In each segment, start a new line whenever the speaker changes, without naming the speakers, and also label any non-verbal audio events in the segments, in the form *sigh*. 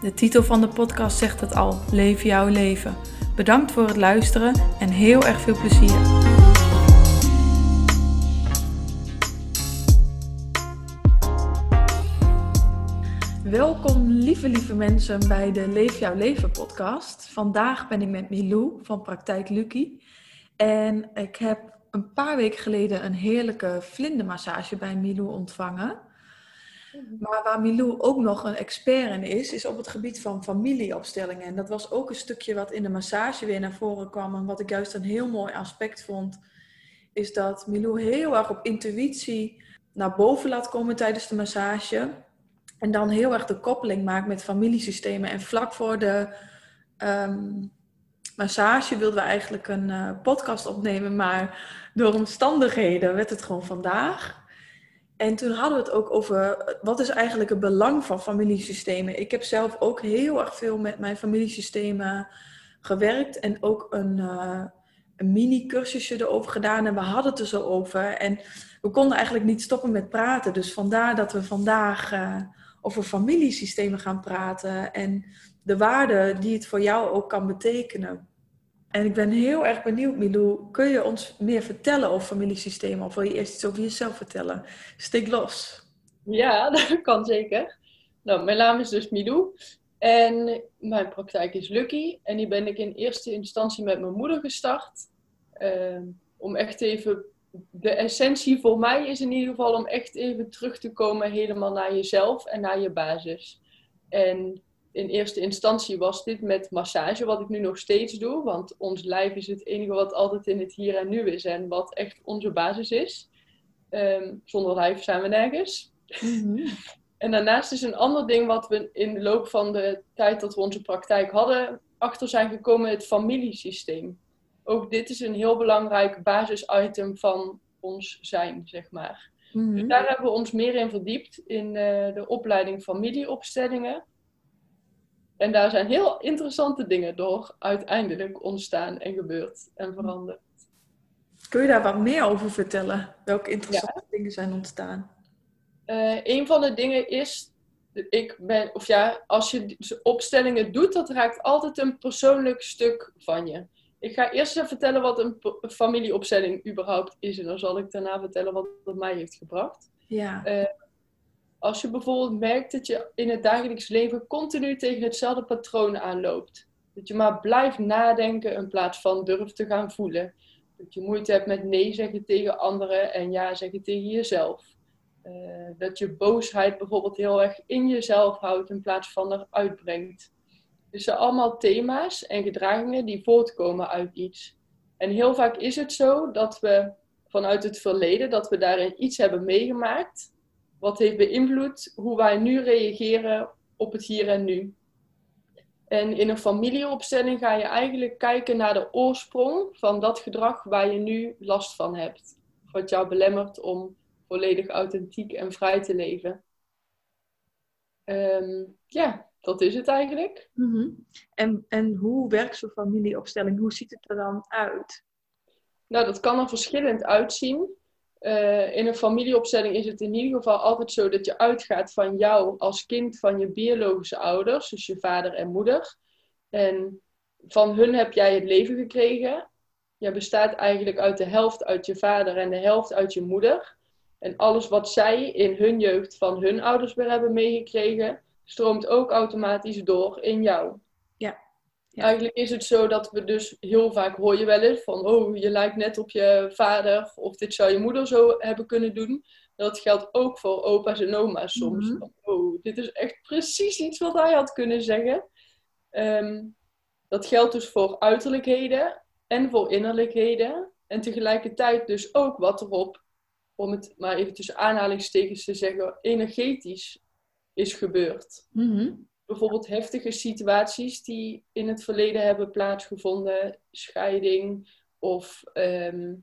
De titel van de podcast zegt het al: Leef jouw leven. Bedankt voor het luisteren en heel erg veel plezier. Welkom lieve lieve mensen bij de Leef jouw leven podcast. Vandaag ben ik met Milou van Praktijk Lucky. En ik heb een paar weken geleden een heerlijke vlindermassage bij Milou ontvangen. Maar waar Milou ook nog een expert in is, is op het gebied van familieopstellingen. En dat was ook een stukje wat in de massage weer naar voren kwam. En wat ik juist een heel mooi aspect vond, is dat Milou heel erg op intuïtie naar boven laat komen tijdens de massage. En dan heel erg de koppeling maakt met familiesystemen. En vlak voor de ehm, massage wilden we eigenlijk een uh, podcast opnemen, maar door omstandigheden werd het gewoon vandaag. En toen hadden we het ook over wat is eigenlijk het belang van familiesystemen. Ik heb zelf ook heel erg veel met mijn familiesystemen gewerkt en ook een, uh, een mini-cursusje erover gedaan. En we hadden het er zo over. En we konden eigenlijk niet stoppen met praten. Dus vandaar dat we vandaag uh, over familiesystemen gaan praten en de waarde die het voor jou ook kan betekenen. En ik ben heel erg benieuwd, Milou. Kun je ons meer vertellen over familiesystemen? Of wil je eerst iets over jezelf vertellen? Steek los.
Ja, *laughs* dat kan zeker. Nou, mijn naam is dus Milou. En mijn praktijk is Lucky. En die ben ik in eerste instantie met mijn moeder gestart. Uh, om echt even... De essentie voor mij is in ieder geval om echt even terug te komen helemaal naar jezelf en naar je basis. En in eerste instantie was dit met massage, wat ik nu nog steeds doe. Want ons lijf is het enige wat altijd in het hier en nu is en wat echt onze basis is. Um, zonder lijf zijn we nergens. Mhm. *laughs* en daarnaast is een ander ding wat we in de loop van de tijd dat we onze praktijk hadden, achter zijn gekomen, het familiesysteem. Ook dit is een heel belangrijk basisitem van ons zijn, zeg maar. Mhm. Dus daar hebben we ons meer in verdiept in uh, de opleiding familieopstellingen. En daar zijn heel interessante dingen door uiteindelijk ontstaan en gebeurd en veranderd.
Kun je daar wat meer over vertellen? Welke interessante dingen zijn ontstaan?
Uh, een van de dingen is, ik ben, of ja, als je opstellingen doet, dat raakt altijd een persoonlijk stuk van je. Ik ga eerst even vertellen wat een familieopstelling überhaupt is. En dan zal ik daarna vertellen wat het mij heeft gebracht.
Ja. Uh,
als je bijvoorbeeld merkt dat je in het dagelijks leven continu tegen hetzelfde patroon aanloopt. Dat je maar blijft nadenken in plaats van durft te gaan voelen. Dat je moeite hebt met nee zeggen tegen anderen en ja zeggen tegen jezelf. Uh, dat je boosheid bijvoorbeeld heel erg in jezelf houdt in plaats van eruit brengt. Dus zijn allemaal thema's en gedragingen die voortkomen uit iets. En heel vaak is het zo dat we vanuit het verleden, dat we daarin iets hebben meegemaakt wat heeft beïnvloed hoe wij nu reageren op het hier en nu. En in een familieopstelling ga je eigenlijk kijken naar de oorsprong van dat gedrag waar je nu last van hebt. Wat jou belemmert om volledig authentiek en vrij te leven. Um, ja, dat is het eigenlijk.
Mm en, en hoe werkt zo'n familieopstelling? Hoe ziet het er dan uit?
Nou, dat kan er verschillend uitzien. Uh, in een familieopstelling is het in ieder geval altijd zo dat je uitgaat van jou als kind van je biologische ouders, dus je vader en moeder. En van hun heb jij het leven gekregen. Je bestaat eigenlijk uit de helft uit je vader en de helft uit je moeder. En alles wat zij in hun jeugd van hun ouders weer hebben meegekregen, stroomt ook automatisch door in jou. Eigenlijk is het zo dat we dus heel vaak hoor je wel eens van, oh, je lijkt net op je vader of dit zou je moeder zo hebben kunnen doen. Dat geldt ook voor opa's en oma's soms. Mm Oh, dit is echt precies iets wat hij had kunnen zeggen. Ehm, dat geldt dus voor uiterlijkheden en voor innerlijkheden. En tegelijkertijd dus ook wat erop, om het maar even tussen aanhalingstekens te zeggen, energetisch is gebeurd.
Mm
bijvoorbeeld heftige situaties die in het verleden hebben plaatsgevonden, scheiding of ehm,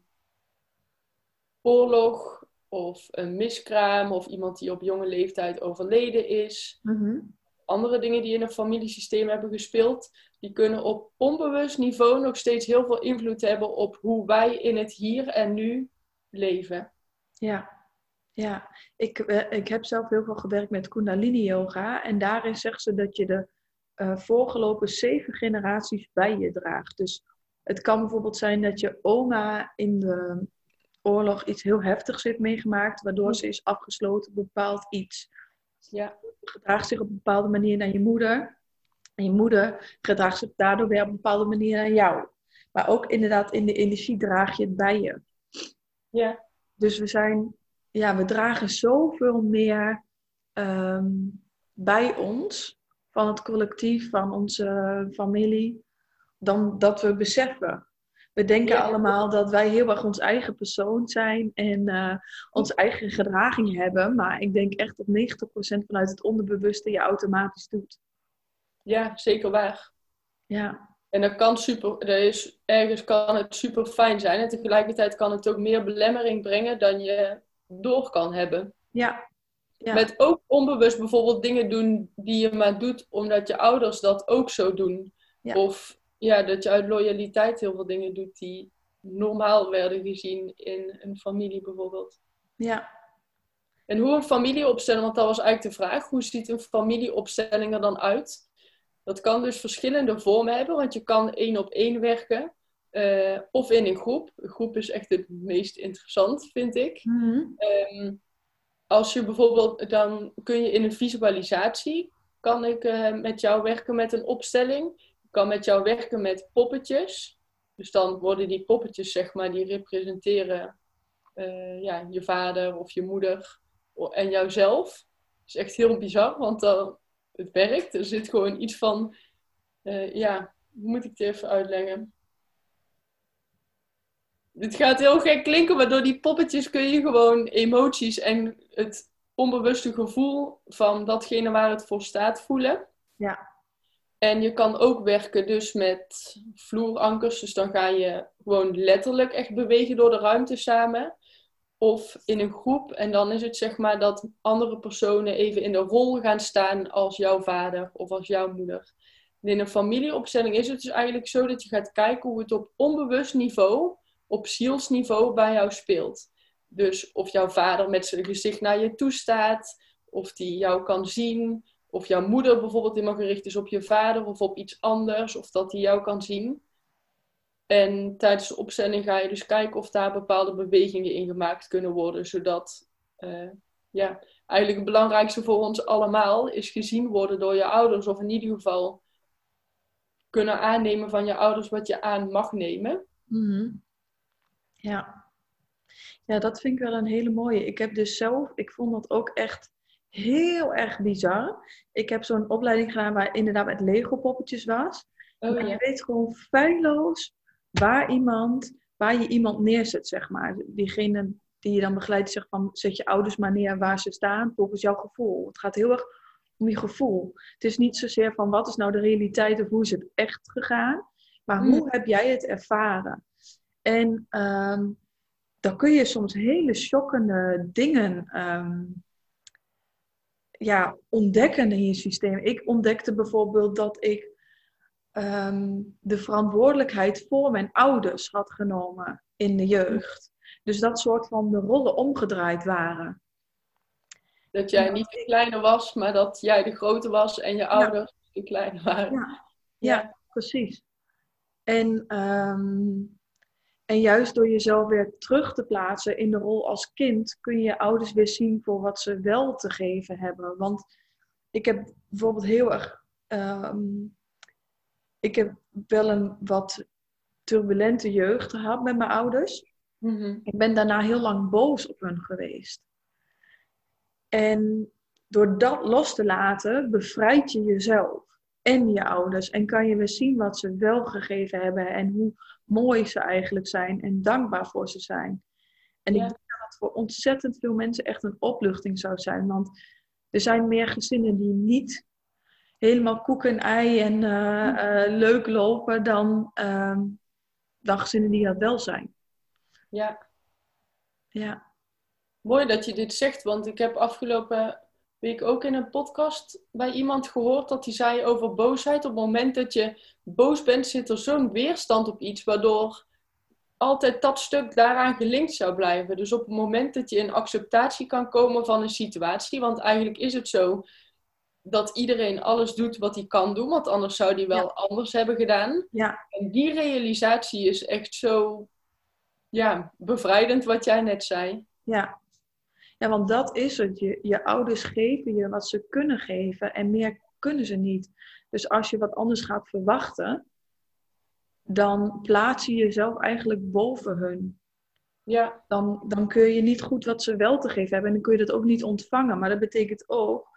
oorlog of een miskraam of iemand die op jonge leeftijd overleden is.
Mhm.
Andere dingen die in een familiesysteem hebben gespeeld, die kunnen op onbewust niveau nog steeds heel veel invloed hebben op hoe wij in het hier en nu leven.
Ja, ja. Ik, eh, ik heb zelf heel veel gewerkt met Kundalini Yoga. En daarin zegt ze dat je de eh, voorgelopen zeven generaties bij je draagt. Dus het kan bijvoorbeeld zijn dat je oma in de oorlog iets heel heftigs heeft meegemaakt, waardoor ze is afgesloten bepaald iets.
Ja,
Gedraagt zich op een bepaalde manier naar je moeder. En je moeder gedraagt zich daardoor weer op een bepaalde manier naar jou. Maar ook inderdaad in de energie draag je het bij je.
ja,
Dus we zijn, ja, we dragen zoveel meer ehm, bij ons, van het collectief, van onze familie, dan dat we beseffen. We denken
Ja.
allemaal dat wij heel erg ons eigen persoon zijn en eh, onze eigen gedraging hebben. Maar ik denk echt dat 90% vanuit het onderbewuste je automatisch doet.
ja, zeker waar.
Ja,
En dat kan super, dat is, ergens kan het super fijn zijn. En tegelijkertijd kan het ook meer belemmering brengen dan je door kan hebben.
ja, ja.
Met ook onbewust bijvoorbeeld dingen doen die je maar doet omdat je ouders dat ook zo doen.
Ja.
Of ja, dat je uit loyaliteit heel veel dingen doet die normaal werden gezien in een familie bijvoorbeeld.
ja.
En hoe een familieopstelling, want dat was eigenlijk de vraag, hoe ziet een familieopstelling er dan uit? Dat kan dus verschillende vormen hebben, want je kan één op één werken eh, of in een groep. Een groep is echt het meest interessant, vind ik.
Mhm.
Ehm, als je bijvoorbeeld, dan kun je in een visualisatie, kan ik eh, met jou werken met een opstelling. Ik kan met jou werken met poppetjes. Dus dan worden die poppetjes, zeg maar, die representeren eh, ja, je vader of je moeder en jouzelf. Dat is echt heel bizar, want dan, het werkt. Er zit gewoon iets van, ja, hoe moet ik het even uitleggen? Dit gaat heel gek klinken, maar door die poppetjes kun je gewoon emoties en het onbewuste gevoel van datgene waar het voor staat voelen.
Ja.
En je kan ook werken dus met vloerankers, dus dan ga je gewoon letterlijk echt bewegen door de ruimte samen. Of in een groep en dan is het zeg maar dat andere personen even in de rol gaan staan als jouw vader of als jouw moeder. En in een familieopstelling is het dus eigenlijk zo dat je gaat kijken hoe het op onbewust niveau, op zielsniveau bij jou speelt. Dus of jouw vader met zijn gezicht naar je toe staat, of die jou kan zien, of jouw moeder bijvoorbeeld helemaal gericht is op je vader of op iets anders, of dat die jou kan zien. En tijdens de opstelling ga je dus kijken of daar bepaalde bewegingen in gemaakt kunnen worden, zodat eh, ja, eigenlijk het belangrijkste voor ons allemaal is gezien worden door je ouders, of in ieder geval kunnen aannemen van je ouders wat je aan mag nemen.
Mhm. Ja. Ja, dat vind ik wel een hele mooie. Ik heb dus zelf, ik vond dat ook echt heel erg bizar. Ik heb zo'n opleiding gedaan waar inderdaad met Lego poppetjes was.
Oh,
maar
ja.
je weet gewoon feilloos waar iemand, waar je iemand neerzet, zeg maar. Diegene die je dan begeleidt zegt van, zet je ouders maar neer waar ze staan, volgens jouw gevoel. Het gaat heel erg om je gevoel. Het is niet zozeer van, wat is nou de realiteit of hoe is het echt gegaan, maar
Mm.
hoe heb jij het ervaren? En ehm, dan kun je soms hele shockende dingen ehm, ja, ontdekken in je systeem. Ik ontdekte bijvoorbeeld dat ik ehm, de verantwoordelijkheid voor mijn ouders had genomen in de jeugd. Dus dat soort van de rollen omgedraaid waren.
Dat jij niet de kleine was, maar dat jij de grote was en je ouders de kleine waren.
Ja. Ja, precies. En, ehm, en juist door jezelf weer terug te plaatsen in de rol als kind, kun je je ouders weer zien voor wat ze wel te geven hebben. Want ik heb bijvoorbeeld heel erg. ehm, ik heb wel een wat turbulente jeugd gehad met mijn ouders.
Mhm.
Ik ben daarna heel lang boos op hun geweest. En door dat los te laten, bevrijd je jezelf en je ouders. En kan je weer zien wat ze wel gegeven hebben en hoe mooi ze eigenlijk zijn en dankbaar voor ze zijn. En
Ja.
ik denk dat dat voor ontzettend veel mensen echt een opluchting zou zijn. Want er zijn meer gezinnen die niet helemaal koek en ei en eh, eh, leuk lopen dan, ehm, dan gezinnen die dat wel zijn.
Ja.
Ja.
Mooi dat je dit zegt, want ik heb afgelopen week ook in een podcast bij iemand gehoord dat hij zei over boosheid. Op het moment dat je boos bent, zit er zo'n weerstand op iets, waardoor altijd dat stuk daaraan gelinkt zou blijven. Dus op het moment dat je in acceptatie kan komen van een situatie, want eigenlijk is het zo dat iedereen alles doet wat hij kan doen, want anders zou hij wel anders hebben gedaan.
Ja.
En die realisatie is echt zo ja, bevrijdend wat jij net zei.
Ja. Ja, want dat is het. Je, je ouders geven je wat ze kunnen geven en meer kunnen ze niet. Dus als je wat anders gaat verwachten, dan plaats je jezelf eigenlijk boven hun.
Ja.
Dan, dan kun je niet goed wat ze wel te geven hebben en dan kun je dat ook niet ontvangen. Maar dat betekent ook,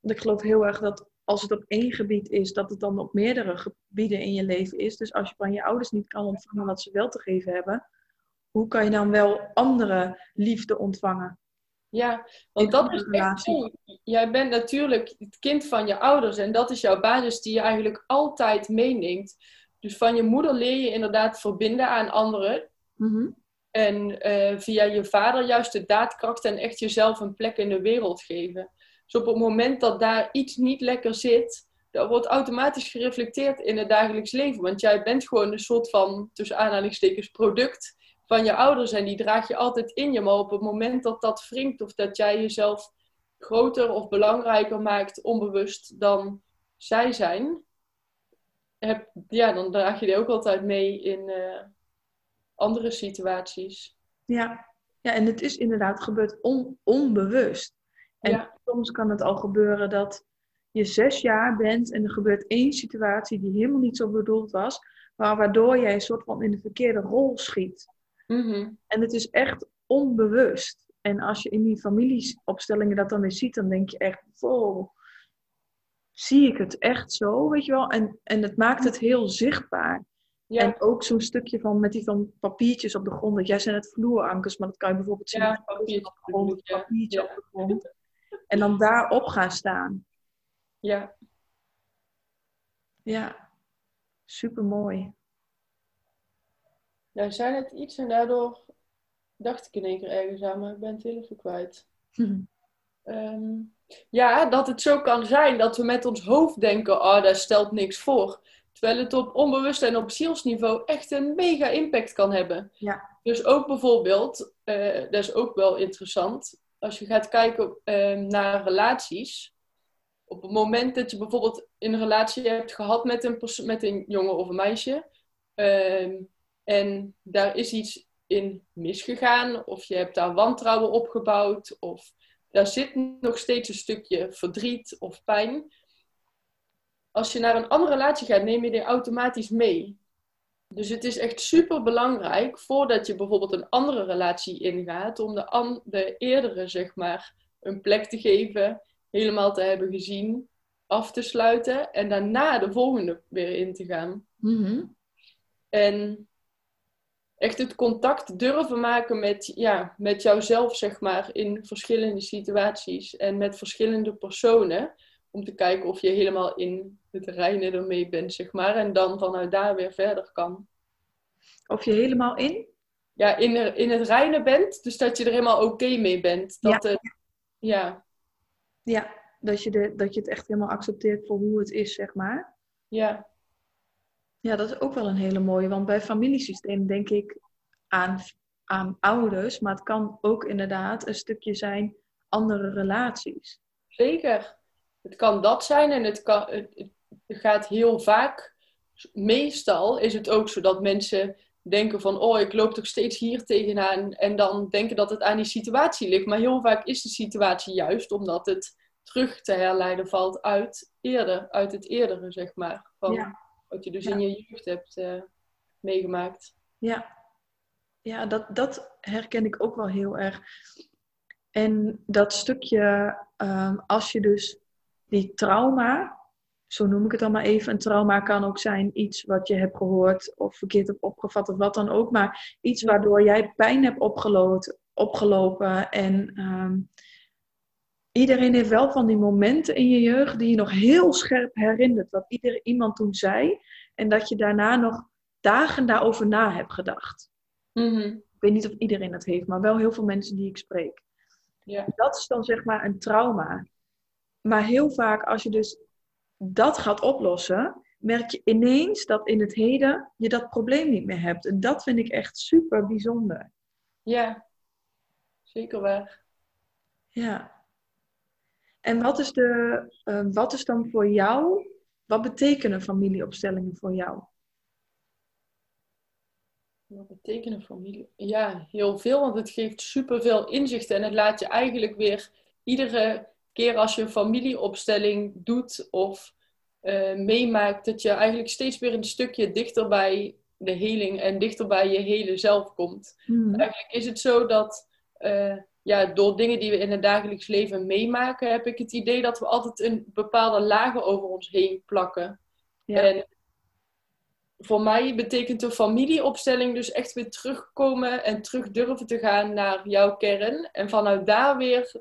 want ik geloof heel erg dat als het op één gebied is, dat het dan op meerdere gebieden in je leven is. Dus als je van je ouders niet kan ontvangen wat ze wel te geven hebben, hoe kan je dan wel andere liefde ontvangen?
Ja, want dat is echt zo. Jij bent natuurlijk het kind van je ouders en dat is jouw basis die je eigenlijk altijd meeneemt. Dus van je moeder leer je inderdaad verbinden aan anderen.
Mhm.
En eh, via je vader juist de daadkracht en echt jezelf een plek in de wereld geven. Dus op het moment dat daar iets niet lekker zit, dat wordt automatisch gereflecteerd in het dagelijks leven. Want jij bent gewoon een soort van, tussen aanhalingstekens, product van je ouders. En die draag je altijd in je. Maar op het moment dat dat wringt of dat jij jezelf groter of belangrijker maakt, onbewust, dan zij zijn, heb, ja, dan draag je die ook altijd mee in uh, andere situaties.
Ja. ja, en het is inderdaad gebeurd on, onbewust. En
Ja.
soms kan het al gebeuren dat je zes jaar bent en er gebeurt één situatie die helemaal niet zo bedoeld was, maar waardoor jij een soort van in de verkeerde rol schiet.
Mhm.
En het is echt onbewust. En als je in die familieopstellingen dat dan weer ziet, dan denk je echt, wow, zie ik het echt zo, weet je wel? En, en het maakt het heel zichtbaar.
Ja,
En ook zo'n stukje van met die van papiertjes op de grond. Dat jij zijn het vloerankers, maar dat kan je bijvoorbeeld zien.
Ja,
op de grond, papiertje
Ja.
op de grond. En dan daarop gaan staan.
ja.
Ja, super mooi.
Jij zei net iets en daardoor dacht ik in één keer ergens aan, maar ik ben het heel even kwijt. *laughs* Ehm, ja, dat het zo kan zijn dat we met ons hoofd denken, oh, daar stelt niks voor. Terwijl het op onbewust en op zielsniveau echt een mega impact kan hebben.
Ja.
Dus ook bijvoorbeeld, eh, dat is ook wel interessant, als je gaat kijken ehm, naar relaties. Op het moment dat je bijvoorbeeld een relatie hebt gehad met een, met een jongen of een meisje. ehm, en daar is iets in misgegaan. Of je hebt daar wantrouwen opgebouwd. Of daar zit nog steeds een stukje verdriet of pijn. Als je naar een andere relatie gaat, neem je die automatisch mee. Dus het is echt super belangrijk voordat je bijvoorbeeld een andere relatie ingaat, om de, de eerdere, zeg maar, een plek te geven, helemaal te hebben gezien, af te sluiten en daarna de volgende weer in te gaan.
Mhm.
En echt het contact durven maken met, ja, met jouzelf, zeg maar, in verschillende situaties en met verschillende personen. Om te kijken of je helemaal in het reine ermee bent, zeg maar. En dan vanuit daar weer verder kan.
Of je helemaal in?
Ja, in, er- in het reine bent, dus dat je er helemaal oké mee bent. Dat het, ja,
Ja, dat je, de, dat je het echt helemaal accepteert voor hoe het is, zeg maar.
ja,
Ja, dat is ook wel een hele mooie. Want bij familiesysteem denk ik aan, aan ouders, maar het kan ook inderdaad een stukje zijn andere relaties.
zeker. Het kan dat zijn en het, kan, het, het gaat heel vaak, meestal is het ook zo dat mensen denken van, oh, ik loop toch steeds hier tegenaan. En dan denken dat het aan die situatie ligt. Maar heel vaak is de situatie juist omdat het terug te herleiden valt uit eerder, uit het eerdere, zeg maar. Van
Ja.
Wat je dus
Ja.
in je jeugd hebt eh, meegemaakt.
Ja, ja dat, dat herken ik ook wel heel erg. En dat stukje, ehm, als je dus die trauma, zo noem ik het dan maar even, een trauma kan ook zijn iets wat je hebt gehoord of verkeerd hebt opgevat of wat dan ook, maar iets waardoor jij pijn hebt opgelopen, opgelopen en ehm, iedereen heeft wel van die momenten in je jeugd die je nog heel scherp herinnert. Wat ieder, iemand toen zei. En dat je daarna nog dagen daarover na hebt gedacht.
Mhm.
Ik weet niet of iedereen dat heeft, maar wel heel veel mensen die ik spreek.
Ja.
Dat is dan zeg maar een trauma. Maar heel vaak als je dus dat gaat oplossen, merk je ineens dat in het heden je dat probleem niet meer hebt. En dat vind ik echt super bijzonder.
ja, zeker waar.
Ja. En wat is, de, eh, wat is dan voor jou, wat betekenen familieopstellingen voor jou?
Wat betekenen familie? Ja, heel veel, want het geeft superveel inzichten en het laat je eigenlijk weer iedere keer als je een familieopstelling doet of eh, meemaakt, dat je eigenlijk steeds weer een stukje dichter bij de heling en dichter bij je hele zelf komt.
Mhm.
Eigenlijk is het zo dat eh, ja, door dingen die we in het dagelijks leven meemaken, heb ik het idee dat we altijd een bepaalde lagen over ons heen plakken.
Ja.
En voor mij betekent de familieopstelling dus echt weer terugkomen en terug durven te gaan naar jouw kern. En vanuit daar weer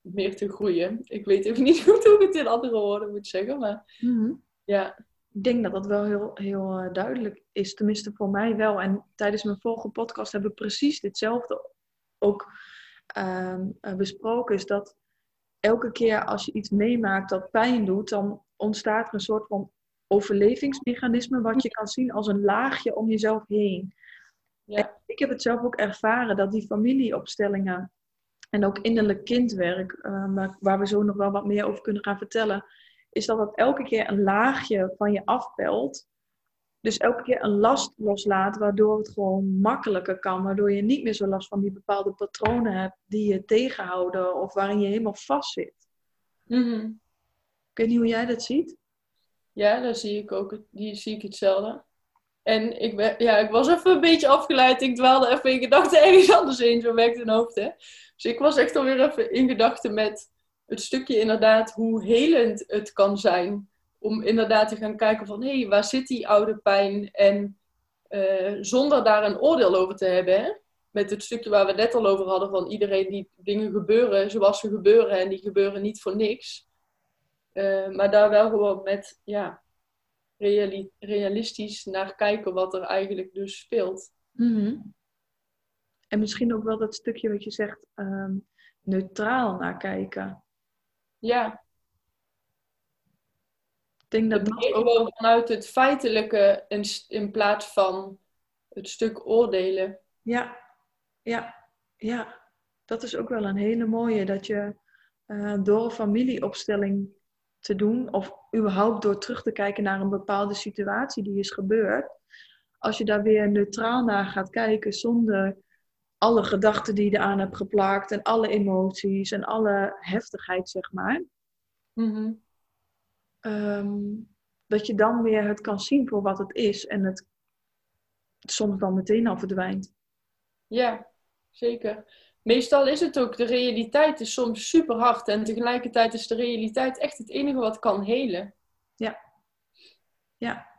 meer te groeien. Ik weet even niet goed *laughs* hoe ik het in andere woorden moet zeggen, maar
Mhm.
ja.
Ik denk dat dat wel heel, heel eh, duidelijk is, tenminste voor mij wel. En tijdens mijn vorige podcast hebben we precies ditzelfde ook ehm, eh, besproken. Is dat elke keer als je iets meemaakt dat pijn doet, dan ontstaat er een soort van overlevingsmechanisme wat je kan zien als een laagje om jezelf heen.
Ja.
Ik heb het zelf ook ervaren dat die familieopstellingen en ook innerlijk kindwerk, eh, waar- waar we zo nog wel wat meer over kunnen gaan vertellen, is dat dat elke keer een laagje van je afpelt. Dus elke keer een last loslaat, waardoor het gewoon makkelijker kan. Waardoor je niet meer zo last van die bepaalde patronen hebt die je tegenhouden of waarin je helemaal vast zit.
Mhm.
Ik weet niet hoe jij dat ziet.
Ja, daar zie ik ook, die zie ik hetzelfde. En ik, ben, ja, ik was even een beetje afgeleid. Ik dwaalde even in gedachten *laughs* ergens anders heen. Zo werkt een hoofd, hè. Dus ik was echt alweer even in gedachten met het stukje inderdaad hoe helend het kan zijn. Om inderdaad te gaan kijken van, hé, hey, waar zit die oude pijn? En eh, zonder daar een oordeel over te hebben, hè. Met het stukje waar we net al over hadden van iedereen die dingen gebeuren zoals ze gebeuren. En die gebeuren niet voor niks. Eh, maar daar wel gewoon met, ja, reali- realistisch naar kijken wat er eigenlijk dus speelt.
Mhm. En misschien ook wel dat stukje wat je zegt, ehm, neutraal naar kijken.
Ja,
denk dat dat ook
gewoon vanuit het feitelijke in, in plaats van het stuk oordelen.
Ja, ja, ja. Dat is ook wel een hele mooie. Dat je eh, door een familieopstelling te doen, of überhaupt door terug te kijken naar een bepaalde situatie die is gebeurd, als je daar weer neutraal naar gaat kijken, zonder alle gedachten die je eraan hebt geplakt en alle emoties en alle heftigheid, zeg maar,
Mhm.
Ehm, dat je dan weer het kan zien voor wat het is en het soms dan meteen al verdwijnt.
Ja, zeker. Meestal is het ook, de realiteit is soms super hard en tegelijkertijd is de realiteit echt het enige wat kan helen.
Ja. Ja.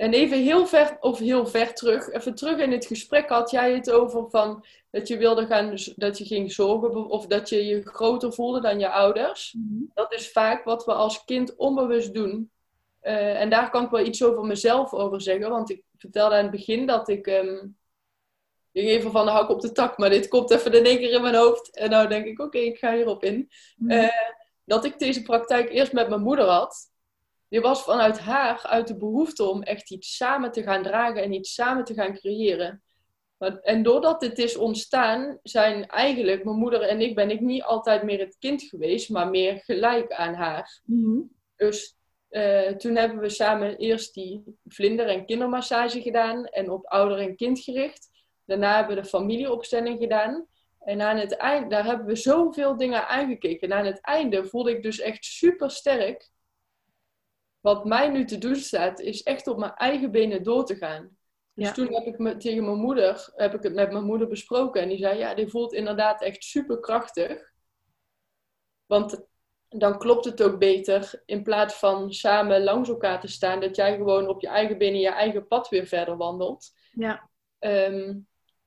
En even heel ver, of heel ver terug, even terug in het gesprek had jij het over van dat je wilde gaan, dat je ging zorgen of dat je je groter voelde dan je ouders. Dat is vaak wat we als kind onbewust doen. Eh, en daar kan ik wel iets over mezelf over zeggen, want ik vertelde aan het begin dat ik, ehm, ik ging even van de hak op de tak, maar dit komt even in één keer in mijn hoofd. En nou denk ik, oké, ik ga hierop in.
Mhm.
Eh, dat ik deze praktijk eerst met mijn moeder had. Die was vanuit haar, uit de behoefte om echt iets samen te gaan dragen en iets samen te gaan creëren. En doordat dit is ontstaan, zijn eigenlijk mijn moeder en ik, ben ik niet altijd meer het kind geweest, maar meer gelijk aan haar.
Mhm.
Dus eh, toen hebben we samen eerst die vlinder- en kindermassage gedaan en op ouder en kind gericht. Daarna hebben we de familieopstelling gedaan. En aan het eind, daar hebben we zoveel dingen aangekeken. En aan het einde voelde ik dus echt super sterk. Wat mij nu te doen staat, is echt op mijn eigen benen door te gaan. Dus
Ja.
toen heb ik me, tegen mijn moeder, heb ik het met mijn moeder besproken. En die zei, ja, die voelt inderdaad echt super krachtig. Want dan klopt het ook beter. In plaats van samen langs elkaar te staan. Dat jij gewoon op je eigen benen je eigen pad weer verder wandelt.
Ja.
Ehm,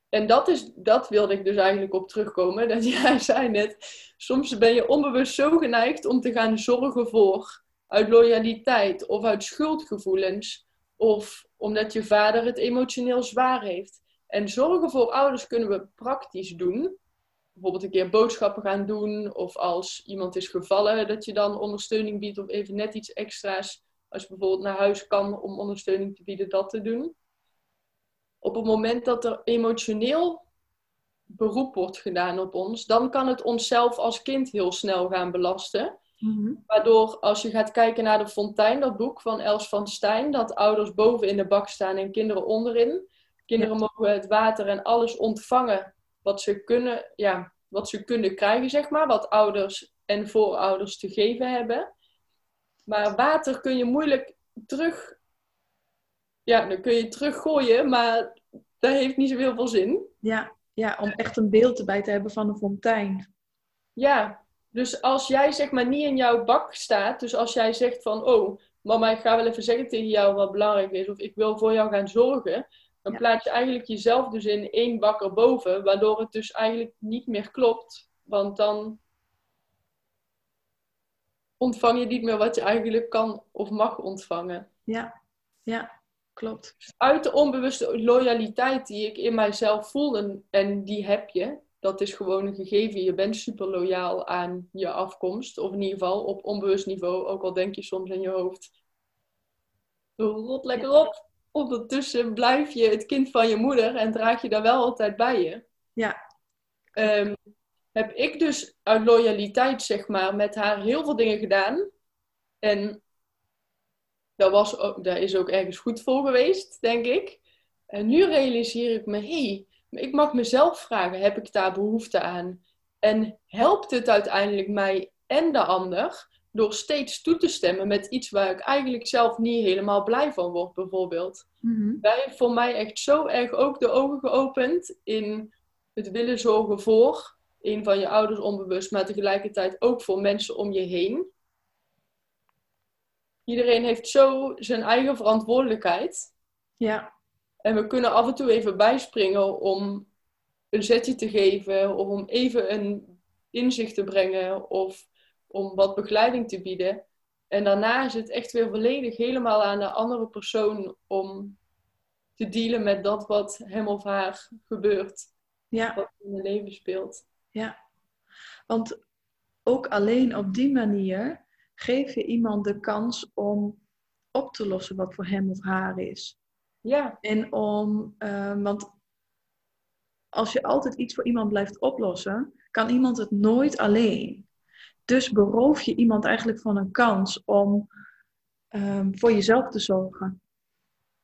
en dat, is, dat wilde ik dus eigenlijk op terugkomen. *laughs* Dat jij zei net, soms ben je onbewust zo geneigd om te gaan zorgen voor. Uit loyaliteit of uit schuldgevoelens. Of omdat je vader het emotioneel zwaar heeft. En zorgen voor ouders kunnen we praktisch doen. Bijvoorbeeld een keer boodschappen gaan doen. Of als iemand is gevallen, dat je dan ondersteuning biedt. Of even net iets extra's. Als je bijvoorbeeld naar huis kan om ondersteuning te bieden, dat te doen. Op het moment dat er emotioneel beroep wordt gedaan op ons, dan kan het onszelf als kind heel snel gaan belasten.
Mhm.
Waardoor als je gaat kijken naar de Fontein, dat boek van Els van Stijn, dat ouders boven in de bak staan en kinderen onderin. Kinderen mogen het water en alles ontvangen wat ze kunnen, ja, wat ze kunnen krijgen, zeg maar, wat ouders en voorouders te geven hebben. Maar water kun je moeilijk terug, ja, dan kun je teruggooien, maar dat heeft niet zoveel veel zin.
Ja, ja, om echt een beeld erbij te hebben van een fontein.
Ja, dus als jij zeg maar niet in jouw bak staat, dus als jij zegt van, oh, mama, ik ga wel even zeggen tegen jou wat belangrijk is, of ik wil voor jou gaan zorgen, dan
Ja.
plaats je eigenlijk jezelf dus in één bak erboven, waardoor het dus eigenlijk niet meer klopt, want dan ontvang je niet meer wat je eigenlijk kan of mag ontvangen.
Ja, ja, klopt.
Uit de onbewuste loyaliteit die ik in mijzelf voel, en, en die heb je, dat is gewoon een gegeven. Je bent super loyaal aan je afkomst, of in ieder geval op onbewust niveau, ook al denk je soms in je hoofd, rot lekker op. Ondertussen blijf je het kind van je moeder en draag je daar wel altijd bij je.
Ja.
Ehm, heb ik dus uit loyaliteit, zeg maar, met haar heel veel dingen gedaan. En dat, was ook, dat is ook ergens goed voor geweest, denk ik. En nu realiseer ik me, hé, hey, ik mag mezelf vragen, heb ik daar behoefte aan? En helpt het uiteindelijk mij en de ander door steeds toe te stemmen met iets waar ik eigenlijk zelf niet helemaal blij van word, bijvoorbeeld?
Mhm.
Wij heeft voor mij echt zo erg ook de ogen geopend in het willen zorgen voor een van je ouders onbewust, maar tegelijkertijd ook voor mensen om je heen. Iedereen heeft zo zijn eigen verantwoordelijkheid.
Ja,
En we kunnen af en toe even bijspringen om een zetje te geven, of om even een inzicht te brengen, of om wat begeleiding te bieden. En daarna is het echt weer volledig helemaal aan de andere persoon om te dealen met dat wat hem of haar gebeurt,
ja,
wat in het leven speelt.
ja. Want ook alleen op die manier geef je iemand de kans om op te lossen wat voor hem of haar is.
Ja,
En om, eh, want als je altijd iets voor iemand blijft oplossen, kan iemand het nooit alleen. Dus beroof je iemand eigenlijk van een kans om ehm, voor jezelf te zorgen.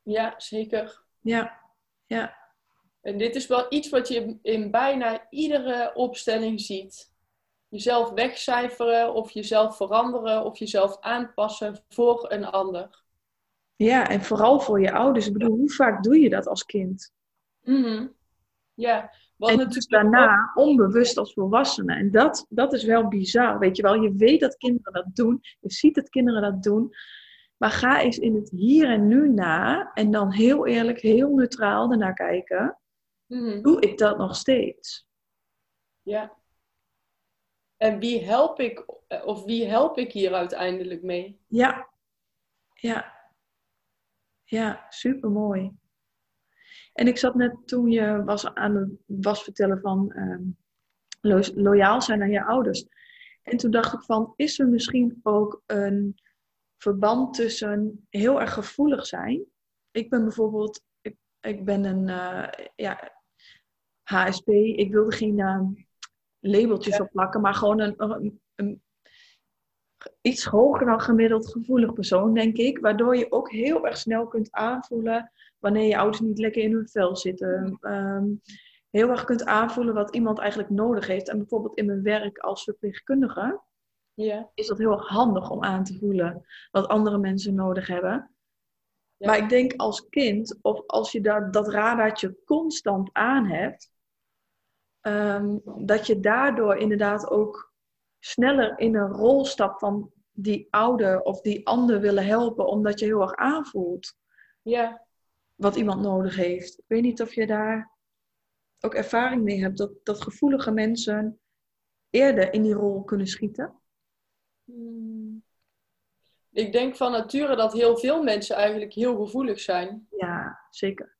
ja, zeker.
Ja, ja,
En dit is wel iets wat je in bijna iedere opstelling ziet. Jezelf wegcijferen of jezelf veranderen of jezelf aanpassen voor een ander.
Ja, en vooral voor je ouders. Ik bedoel, hoe vaak doe je dat als kind?
Mhm. Ja, wat
en dus
natuurlijk
daarna onbewust als volwassene. En dat, dat is wel bizar, weet je wel. Je weet dat kinderen dat doen. Je ziet dat kinderen dat doen. Maar ga eens in het hier en nu na. En dan heel eerlijk, heel neutraal ernaar kijken.
Mhm.
Doe ik dat nog steeds?
Ja. En wie help ik, of wie help ik hier uiteindelijk mee?
Ja. Ja. Ja, supermooi. En ik zat net toen je was aan het was vertellen van ehm, lo- loyaal zijn aan je ouders. En toen dacht ik van, is er misschien ook een verband tussen heel erg gevoelig zijn? Ik ben bijvoorbeeld, ik, ik ben een eh, ja, HSP. Ik wilde geen eh, labeltjes
Ja.
op plakken, maar gewoon een, een, een iets hoger dan gemiddeld gevoelig persoon, denk ik. Waardoor je ook heel erg snel kunt aanvoelen wanneer je ouders niet lekker in hun vel zitten. Ehm, heel erg kunt aanvoelen wat iemand eigenlijk nodig heeft. En bijvoorbeeld in mijn werk als verpleegkundige
Ja,
is dat heel erg handig om aan te voelen wat andere mensen nodig hebben.
Ja.
Maar ik denk als kind, of als je daar, dat radartje constant aan hebt, ehm, dat je daardoor inderdaad ook sneller in een rol stapt van die ouder of die ander willen helpen, omdat je heel erg aanvoelt
ja,
wat iemand nodig heeft. Ik weet niet of je daar ook ervaring mee hebt, dat, dat gevoelige mensen eerder in die rol kunnen schieten?
Hmm. Ik denk van nature dat heel veel mensen eigenlijk heel gevoelig zijn.
Ja, zeker.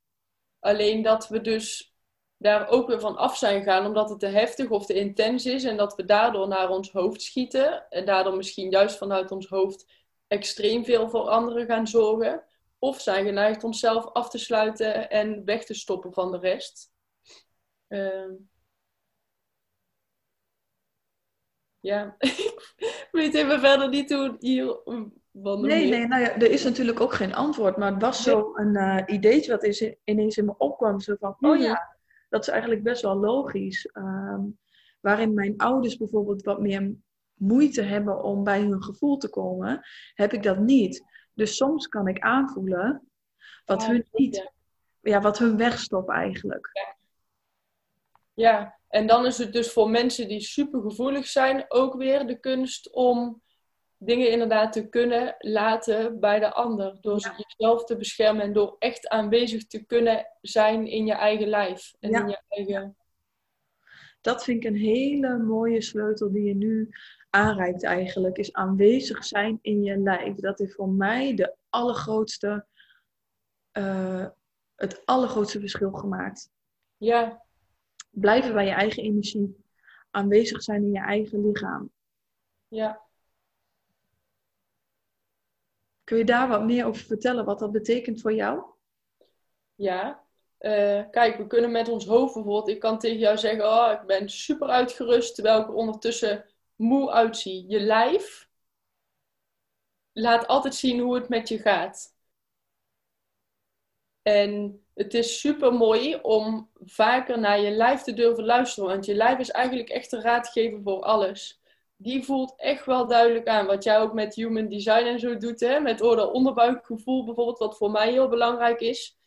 Alleen dat we dus daar ook weer van af zijn gaan omdat het te heftig of te intens is en dat we daardoor naar ons hoofd schieten en daardoor misschien juist vanuit ons hoofd extreem veel voor anderen gaan zorgen. Of zijn geneigd onszelf af te sluiten en weg te stoppen van de rest. Uh, ja, *laughs* ik weet even verder niet hoe hier.
Nee, nee, nou ja, er is natuurlijk ook geen antwoord. Maar het was zo een uh, ideetje wat is, ineens in me opkwam. Zo van, oh ja, mhm. Dat is eigenlijk best wel logisch. Um, waarin mijn ouders bijvoorbeeld wat meer moeite hebben om bij hun gevoel te komen, heb ik dat niet. Dus soms kan ik aanvoelen wat hun niet, ja, wat hun wegstopt eigenlijk.
Ja. ja, en dan is het dus voor mensen die supergevoelig zijn ook weer de kunst om dingen inderdaad te kunnen laten bij de ander. Door jezelf te beschermen en door echt aanwezig te kunnen zijn in je eigen lijf. En in je eigen...
Dat vind ik een hele mooie sleutel die je nu aanreikt eigenlijk. Is aanwezig zijn in je lijf. Dat is voor mij de allergrootste, uh, het allergrootste verschil gemaakt.
Ja.
Blijven bij je eigen energie. Aanwezig zijn in je eigen lichaam.
Ja.
Kun je daar wat meer over vertellen, wat dat betekent voor jou?
Ja, uh, kijk, we kunnen met ons hoofd bijvoorbeeld, ik kan tegen jou zeggen, oh, ik ben super uitgerust, terwijl ik ondertussen moe uitzie. Je lijf laat altijd zien hoe het met je gaat. En het is super mooi om vaker naar je lijf te durven luisteren, want je lijf is eigenlijk echt een raadgever voor alles die voelt echt wel duidelijk aan. Wat jij ook met human design en zo doet, hè? met oor-onderbuikgevoel bijvoorbeeld, wat voor mij heel belangrijk is.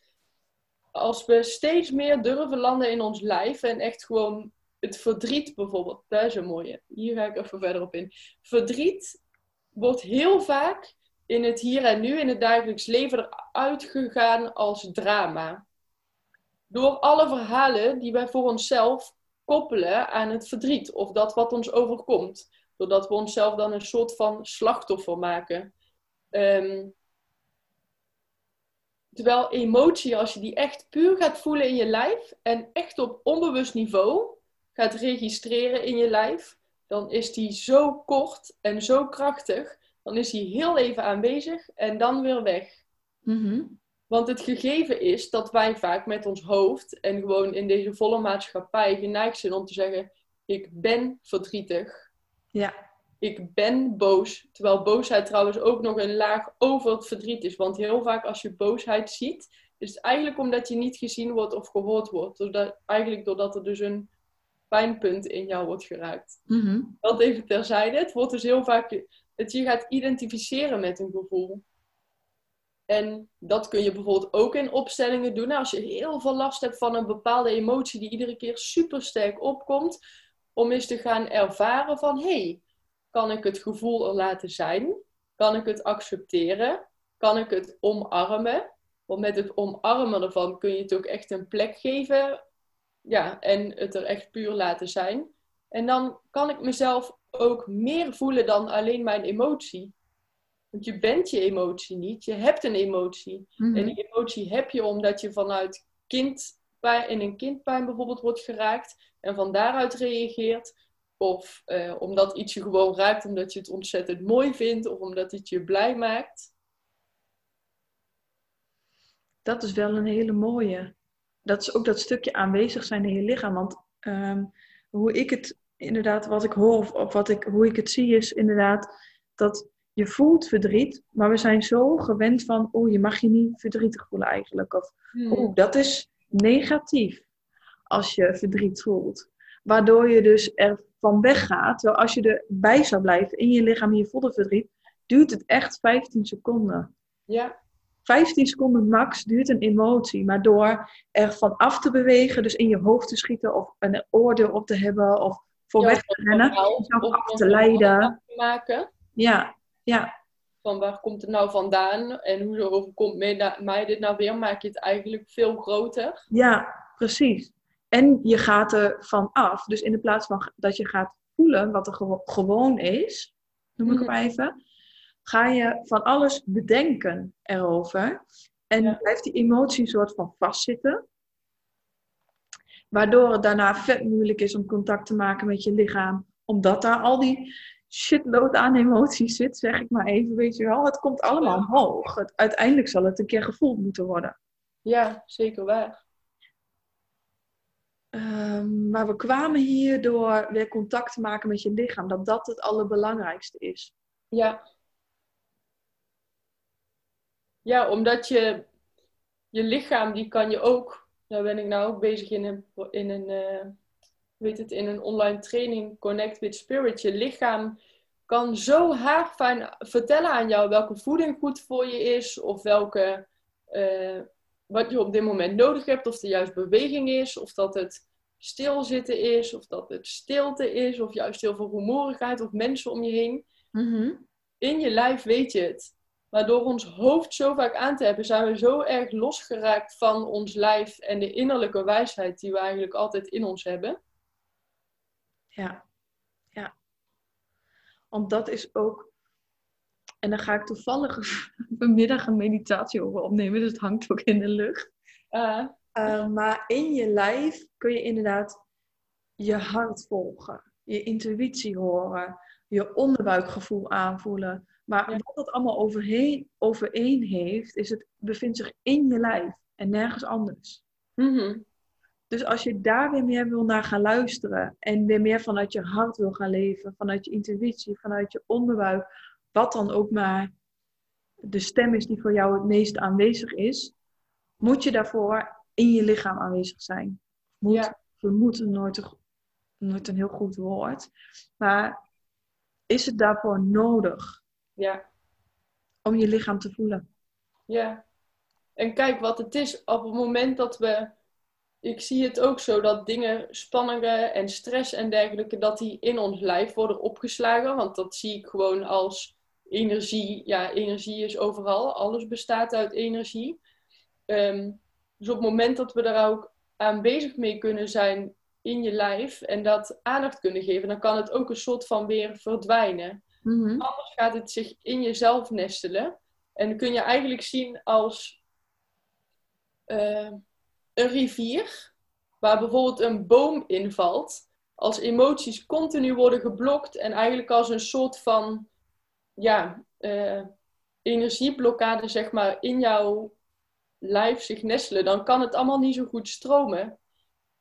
Als we steeds meer durven landen in ons lijf en echt gewoon het verdriet bijvoorbeeld, dat is een mooie. Hier ga ik even verder op in. Verdriet wordt heel vaak in het hier en nu, in het dagelijks leven, eruit gegaan als drama. Door alle verhalen die wij voor onszelf koppelen aan het verdriet of dat wat ons overkomt. Doordat we onszelf dan een soort van slachtoffer maken. Um, terwijl emotie, als je die echt puur gaat voelen in je lijf en echt op onbewust niveau gaat registreren in je lijf, dan is die zo kort en zo krachtig. Dan is die heel even aanwezig en dan weer weg.
Mm
Want het gegeven is dat wij vaak met ons hoofd en gewoon in deze volle maatschappij geneigd zijn om te zeggen: Ik ben verdrietig.
Ja.
Ik ben boos. Terwijl boosheid trouwens ook nog een laag over het verdriet is. Want heel vaak als je boosheid ziet, is het eigenlijk omdat je niet gezien wordt of gehoord wordt. Doordat, eigenlijk doordat er dus een pijnpunt in jou wordt geraakt.
Mm
Dat even terzijde. Het wordt dus heel vaak dat je gaat identificeren met een gevoel. En dat kun je bijvoorbeeld ook in opstellingen doen. Als je heel veel last hebt van een bepaalde emotie die iedere keer super sterk opkomt, om eens te gaan ervaren van hé, hey, kan ik het gevoel er laten zijn? Kan ik het accepteren? Kan ik het omarmen? Want met het omarmen ervan kun je het ook echt een plek geven. Ja, en het er echt puur laten zijn. En dan kan ik mezelf ook meer voelen dan alleen mijn emotie. Want je bent je emotie niet, je hebt een emotie.
Mhm.
En die emotie heb je omdat je vanuit kind in een kindpijn bijvoorbeeld wordt geraakt en van daaruit reageert. Of eh, omdat iets je gewoon raakt omdat je het ontzettend mooi vindt of omdat het je blij maakt.
Dat is wel een hele mooie. Dat is ook dat stukje aanwezig zijn in je lichaam. Want ehm, hoe ik het inderdaad, wat ik hoor of, of, wat ik, hoe ik het zie, is inderdaad dat je voelt verdriet, maar we zijn zo gewend van, oh, je mag je niet verdrietig voelen eigenlijk. Of, oh, dat is negatief als je verdriet voelt. Waardoor je dus er van weggaat. Terwijl als je erbij zou blijven in je lichaam je voelt verdriet, duurt het echt 15 seconden.
Ja.
15 seconden max duurt een emotie. Maar door er van af te bewegen, dus in je hoofd te schieten of een oordeel op te hebben of voor weg te rennen, jezelf af te leiden.
Maken.
Ja, ja.
Van waar komt het nou vandaan en hoe overkomt mij dit nou weer, maak je het eigenlijk veel groter.
Ja, precies. En je gaat er van af. Dus in de plaats van dat je gaat voelen wat er gewo- gewoon is, noem ik het maar even, ga je van alles bedenken erover. En
Ja.
blijft die emotie een soort van vastzitten. Waardoor het daarna vet moeilijk is om contact te maken met je lichaam. Omdat daar al die shitload aan emoties zit, zeg ik maar even, weet je wel. Het komt allemaal omhoog. Het, uiteindelijk zal het een keer gevoeld moeten worden.
Ja, zeker waar.
Ehm, maar we kwamen hier door weer contact te maken met je lichaam. Dat dat het allerbelangrijkste is.
Ja. Ja, omdat je je lichaam, die kan je ook, daar ben ik nou ook bezig in een, in een, eh, weet het, in een online training, Connect with Spirit. Je lichaam kan zo haarfijn vertellen aan jou welke voeding goed voor je is, of welke, eh, wat je op dit moment nodig hebt, of er juist beweging is, of dat het stilzitten is, of dat het stilte is, of juist heel veel rumoerigheid, of mensen om je heen in je lijf weet je het. Maar door ons hoofd zo vaak aan te hebben, zijn we zo erg losgeraakt van ons lijf en de innerlijke wijsheid die we eigenlijk altijd in ons hebben.
Ja, ja. Want dat is ook. En dan ga ik toevallig *laughs* vanmiddag een meditatie over opnemen, dus het hangt ook in de lucht.
Ah,
Uh, maar in je lijf kun je inderdaad je hart volgen, je intuïtie horen, je onderbuikgevoel aanvoelen. Maar
Ja.
wat het allemaal overheen, overeen heeft, is het bevindt zich in je lijf en nergens anders.
mhm.
Dus als je daar weer meer wil naar gaan luisteren en weer meer vanuit je hart wil gaan leven, vanuit je intuïtie, vanuit je onderbuik, wat dan ook maar de stem is die voor jou het meest aanwezig is, moet je daarvoor in je lichaam aanwezig zijn. Moet,
Ja.
We moeten nooit een, nooit een heel goed woord, maar is het daarvoor nodig
ja,
om je lichaam te voelen?
ja. En kijk wat het is op het moment dat we. Ik zie het ook zo dat dingen, spanningen en stress en dergelijke, dat die in ons lijf worden opgeslagen. Want dat zie ik gewoon als energie. Ja, energie is overal. Alles bestaat uit energie. Ehm, dus op het moment dat we daar ook aan bezig mee kunnen zijn in je lijf en dat aandacht kunnen geven, dan kan het ook een soort van weer verdwijnen. Anders gaat het zich in jezelf nestelen. En dan kun je eigenlijk zien als eh, een rivier, waar bijvoorbeeld een boom invalt. Als emoties continu worden geblokt en eigenlijk als een soort van ja, eh, energieblokkade zeg maar, in jouw lijf zich nestelen, dan kan het allemaal niet zo goed stromen.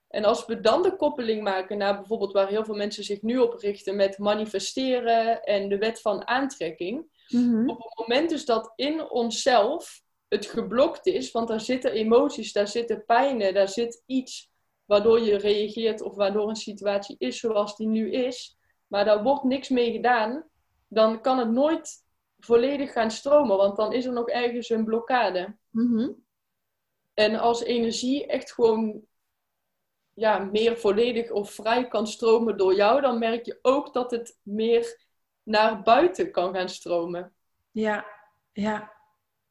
En als we dan de koppeling maken naar bijvoorbeeld waar heel veel mensen zich nu op richten met manifesteren en de wet van aantrekking.
Mhm.
Op het moment dus dat in onszelf het geblokt is, want daar zitten emoties, daar zitten pijnen, daar zit iets waardoor je reageert of waardoor een situatie is zoals die nu is, maar daar wordt niks mee gedaan, dan kan het nooit volledig gaan stromen, want dan is er nog ergens een blokkade.
Mhm.
En als energie echt gewoon ja, meer volledig of vrij kan stromen door jou, dan merk je ook dat het meer naar buiten kan gaan stromen.
Ja, ja.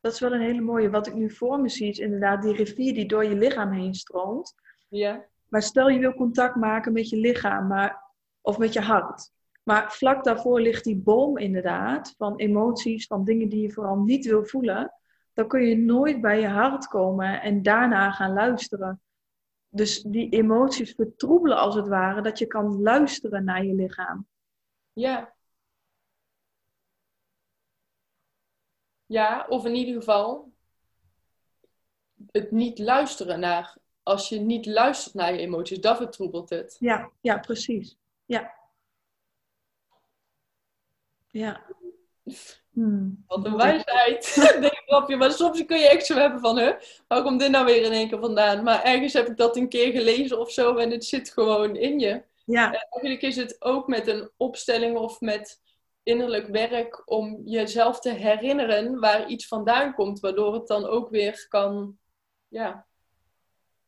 Dat is wel een hele mooie. Wat ik nu voor me zie is inderdaad die rivier die door je lichaam heen stroomt.
Ja,
Maar stel je wil contact maken met je lichaam maar, of met je hart. Maar vlak daarvoor ligt die boom inderdaad van emoties, van dingen die je vooral niet wil voelen. Dan kun je nooit bij je hart komen en daarna gaan luisteren. Dus die emoties vertroebelen als het ware, dat je kan luisteren naar je lichaam.
ja. Ja, of in ieder geval het niet luisteren naar. Als je niet luistert naar je emoties, dat vertroebelt het.
Ja, ja, precies. Ja. Ja. Hmm.
Wat een wijsheid. *laughs* Denk grapje. Maar soms kun je echt zo hebben van, huh, waar komt dit nou weer in één keer vandaan? Maar ergens heb ik dat een keer gelezen of zo en het zit gewoon in je.
Ja,
En eigenlijk is het ook met een opstelling of met innerlijk werk om jezelf te herinneren waar iets vandaan komt, waardoor het dan ook weer kan, ja,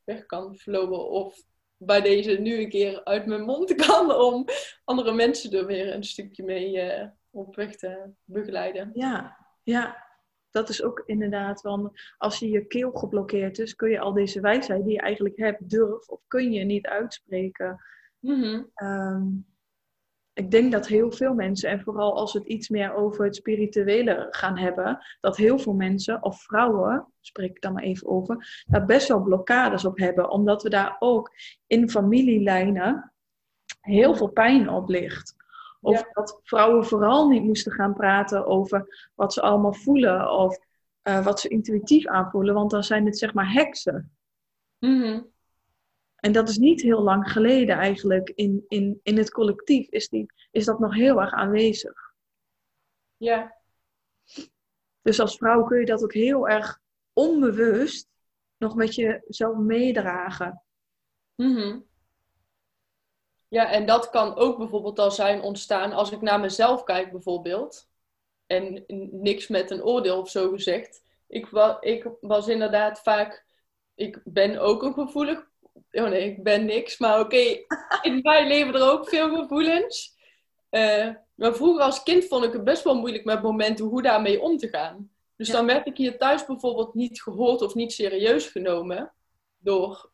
weg kan flowen. Of bij deze nu een keer uit mijn mond *laughs* kan om andere mensen er weer een stukje mee eh, op weg te begeleiden.
ja, ja. Dat is ook inderdaad, want als je je keel geblokkeerd is, kun je al deze wijsheid die je eigenlijk hebt, durf of kun je niet uitspreken.
Mhm.
Ehm, ik denk dat heel veel mensen, en vooral als we het iets meer over het spirituele gaan hebben, dat heel veel mensen, of vrouwen, spreek ik dan maar even over, daar best wel blokkades op hebben. Omdat we daar ook in familielijnen heel veel pijn op ligt. Of dat vrouwen vooral niet moesten gaan praten over wat ze allemaal voelen of uh, wat ze intuïtief aanvoelen, want dan zijn het zeg maar heksen.
Mm
en dat is niet heel lang geleden eigenlijk. In, in, in het collectief is, die, is dat nog heel erg aanwezig.
Ja.
Dus als vrouw kun je dat ook heel erg onbewust nog met jezelf meedragen.
Mhm. Ja, en dat kan ook bijvoorbeeld al zijn ontstaan als ik naar mezelf kijk bijvoorbeeld. En niks met een oordeel of zo gezegd. Ik, wa ik was inderdaad vaak... Ik ben ook een gevoelig Oh nee, ik ben niks. Maar oké, in mij leven er ook veel gevoelens. Uh, maar vroeger als kind vond ik het best wel moeilijk met momenten hoe daarmee om te gaan. Dus dan werd ik hier thuis bijvoorbeeld niet gehoord of niet serieus genomen. Door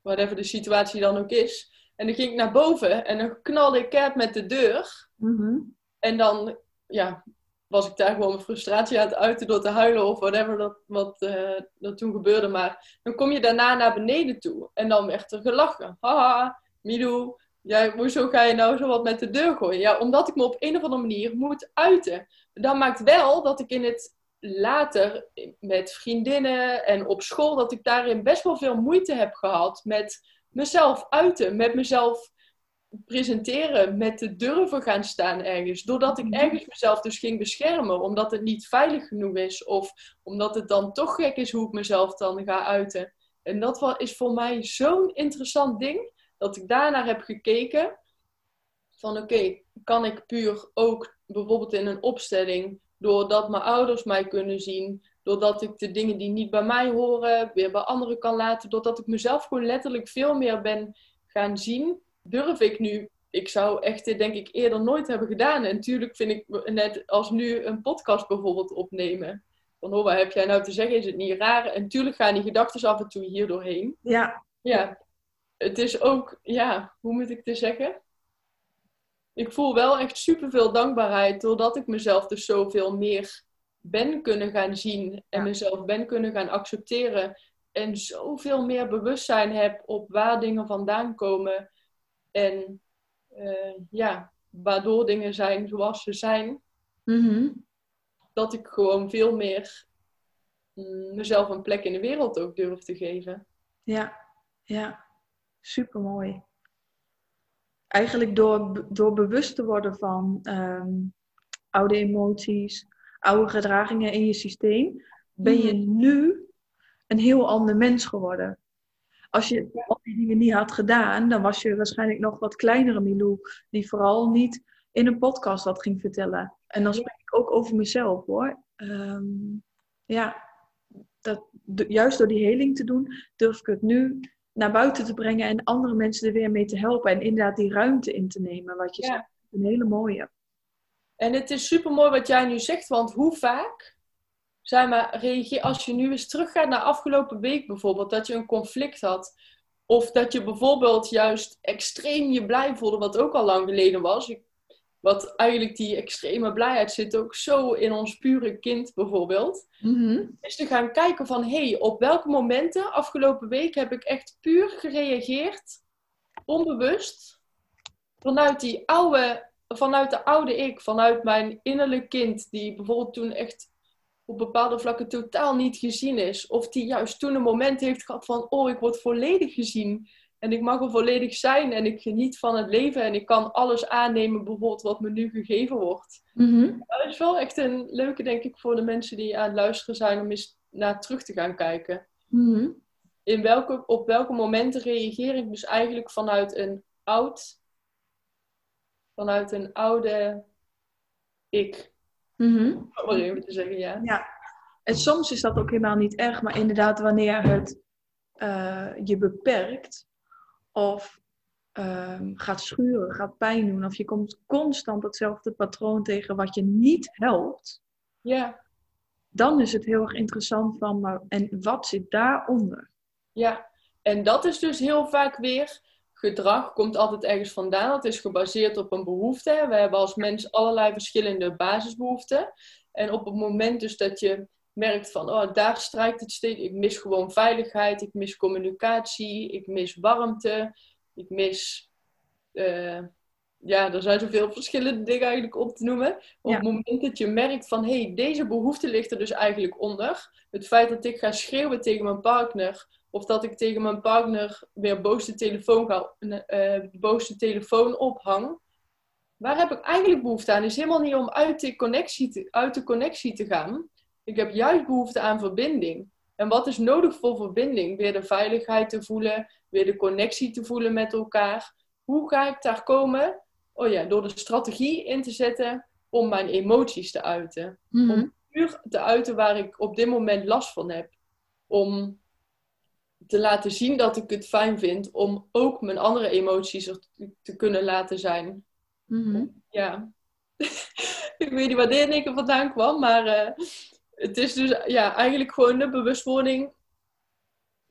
whatever de situatie dan ook is. En dan ging ik naar boven en dan knalde ik keihard met de deur.
Mhm.
En dan ja, was ik daar gewoon mijn frustratie aan het uiten door te huilen of whatever dat, wat uh, dat toen gebeurde. Maar dan kom je daarna naar beneden toe en dan werd er gelachen. Haha, Mido, jij, hoezo ga je nou zo wat met de deur gooien? Ja, omdat ik me op een of andere manier moet uiten. Dat maakt wel dat ik in het later met vriendinnen en op school, dat ik daarin best wel veel moeite heb gehad met mezelf uiten, met mezelf presenteren, met te durven gaan staan ergens. Doordat ik mhm. ergens mezelf dus ging beschermen, omdat het niet veilig genoeg is. Of omdat het dan toch gek is hoe ik mezelf dan ga uiten. En dat is voor mij zo'n interessant ding, dat ik daarnaar heb gekeken. Van oké, kan ik puur ook bijvoorbeeld in een opstelling, doordat mijn ouders mij kunnen zien, doordat ik de dingen die niet bij mij horen, weer bij anderen kan laten, doordat ik mezelf gewoon letterlijk veel meer ben gaan zien durf ik nu. Ik zou echt dit denk ik eerder nooit hebben gedaan. En natuurlijk vind ik net als nu een podcast bijvoorbeeld opnemen. Van oh, wat heb jij nou te zeggen? Is het niet raar? En natuurlijk gaan die gedachten af en toe hier doorheen.
Ja.
Ja. Het is ook, ja, hoe moet ik het zeggen? Ik voel wel echt superveel dankbaarheid doordat ik mezelf dus zoveel meer ben kunnen gaan zien en mezelf ben kunnen gaan accepteren en zoveel meer bewustzijn heb op waar dingen vandaan komen en uh, ja, waardoor dingen zijn zoals ze zijn,
mhm.
dat ik gewoon veel meer mm, mezelf een plek in de wereld ook durf te geven.
Ja, ja, super mooi. Eigenlijk door, door bewust te worden van ehm, oude emoties, oude gedragingen in je systeem, ben je mhm. nu een heel ander mens geworden. Als je al die dingen niet had gedaan, dan was je waarschijnlijk nog wat kleinere Milou, die vooral niet in een podcast wat ging vertellen. En dan spreek ik ook over mezelf hoor. Ehm, ja, dat, juist door die heling te doen, durf ik het nu naar buiten te brengen en andere mensen er weer mee te helpen. En inderdaad die ruimte in te nemen, wat je zegt. Een hele mooie.
En het is super mooi wat jij nu zegt, want hoe vaak zeg maar, reageer, als je nu eens teruggaat naar afgelopen week bijvoorbeeld, dat je een conflict had. Of dat je bijvoorbeeld juist extreem je blij voelde, wat ook al lang geleden was. Wat eigenlijk die extreme blijheid zit ook zo in ons pure kind bijvoorbeeld.
Mm
Is te gaan kijken van, hé, hey, op welke momenten afgelopen week heb ik echt puur gereageerd, onbewust, vanuit die oude, vanuit de oude ik, vanuit mijn innerlijk kind, die bijvoorbeeld toen echt op bepaalde vlakken totaal niet gezien is. Of die juist toen een moment heeft gehad van, oh, ik word volledig gezien. En ik mag er volledig zijn en ik geniet van het leven en ik kan alles aannemen, bijvoorbeeld wat me nu gegeven wordt.
Mm
Dat is wel echt een leuke, denk ik, voor de mensen die aan het luisteren zijn om eens naar terug te gaan kijken.
Mhm.
In welke, op welke momenten reageer ik dus eigenlijk vanuit een oud, vanuit een oude ik.
Mm
Om maar even te zeggen, ja.
Ja. En soms is dat ook helemaal niet erg, maar inderdaad wanneer het uh, je beperkt of um, gaat schuren, gaat pijn doen, of je komt constant hetzelfde patroon tegen wat je niet helpt,
ja.
dan is het heel erg interessant van, maar, en wat zit daaronder?
Ja, en dat is dus heel vaak weer gedrag komt altijd ergens vandaan. Het is gebaseerd op een behoefte. We hebben als mens allerlei verschillende basisbehoeften. En op het moment dus dat je merkt van, oh, daar strijkt het steeds. Ik mis gewoon veiligheid, ik mis communicatie, ik mis warmte, ik mis... Uh, ja, er zijn zoveel verschillende dingen eigenlijk op te noemen. Op het moment dat je merkt van, hé, hey, deze behoefte ligt er dus eigenlijk onder. Het feit dat ik ga schreeuwen tegen mijn partner, of dat ik tegen mijn partner weer boos de telefoon, ga, uh, boos de telefoon ophang. Waar heb ik eigenlijk behoefte aan? Het is helemaal niet om uit de, connectie te, uit de connectie te gaan. Ik heb juist behoefte aan verbinding. En wat is nodig voor verbinding? Weer de veiligheid te voelen, weer de connectie te voelen met elkaar. Hoe ga ik daar komen? Oh ja, door de strategie in te zetten om mijn emoties te uiten. Mhm. Om puur te uiten waar ik op dit moment last van heb. Om te laten zien dat ik het fijn vind om ook mijn andere emoties er te kunnen laten zijn.
Mhm.
Ja. *laughs* ik weet niet waar dit in vandaan kwam, maar uh, het is dus ja, eigenlijk gewoon de bewustwording.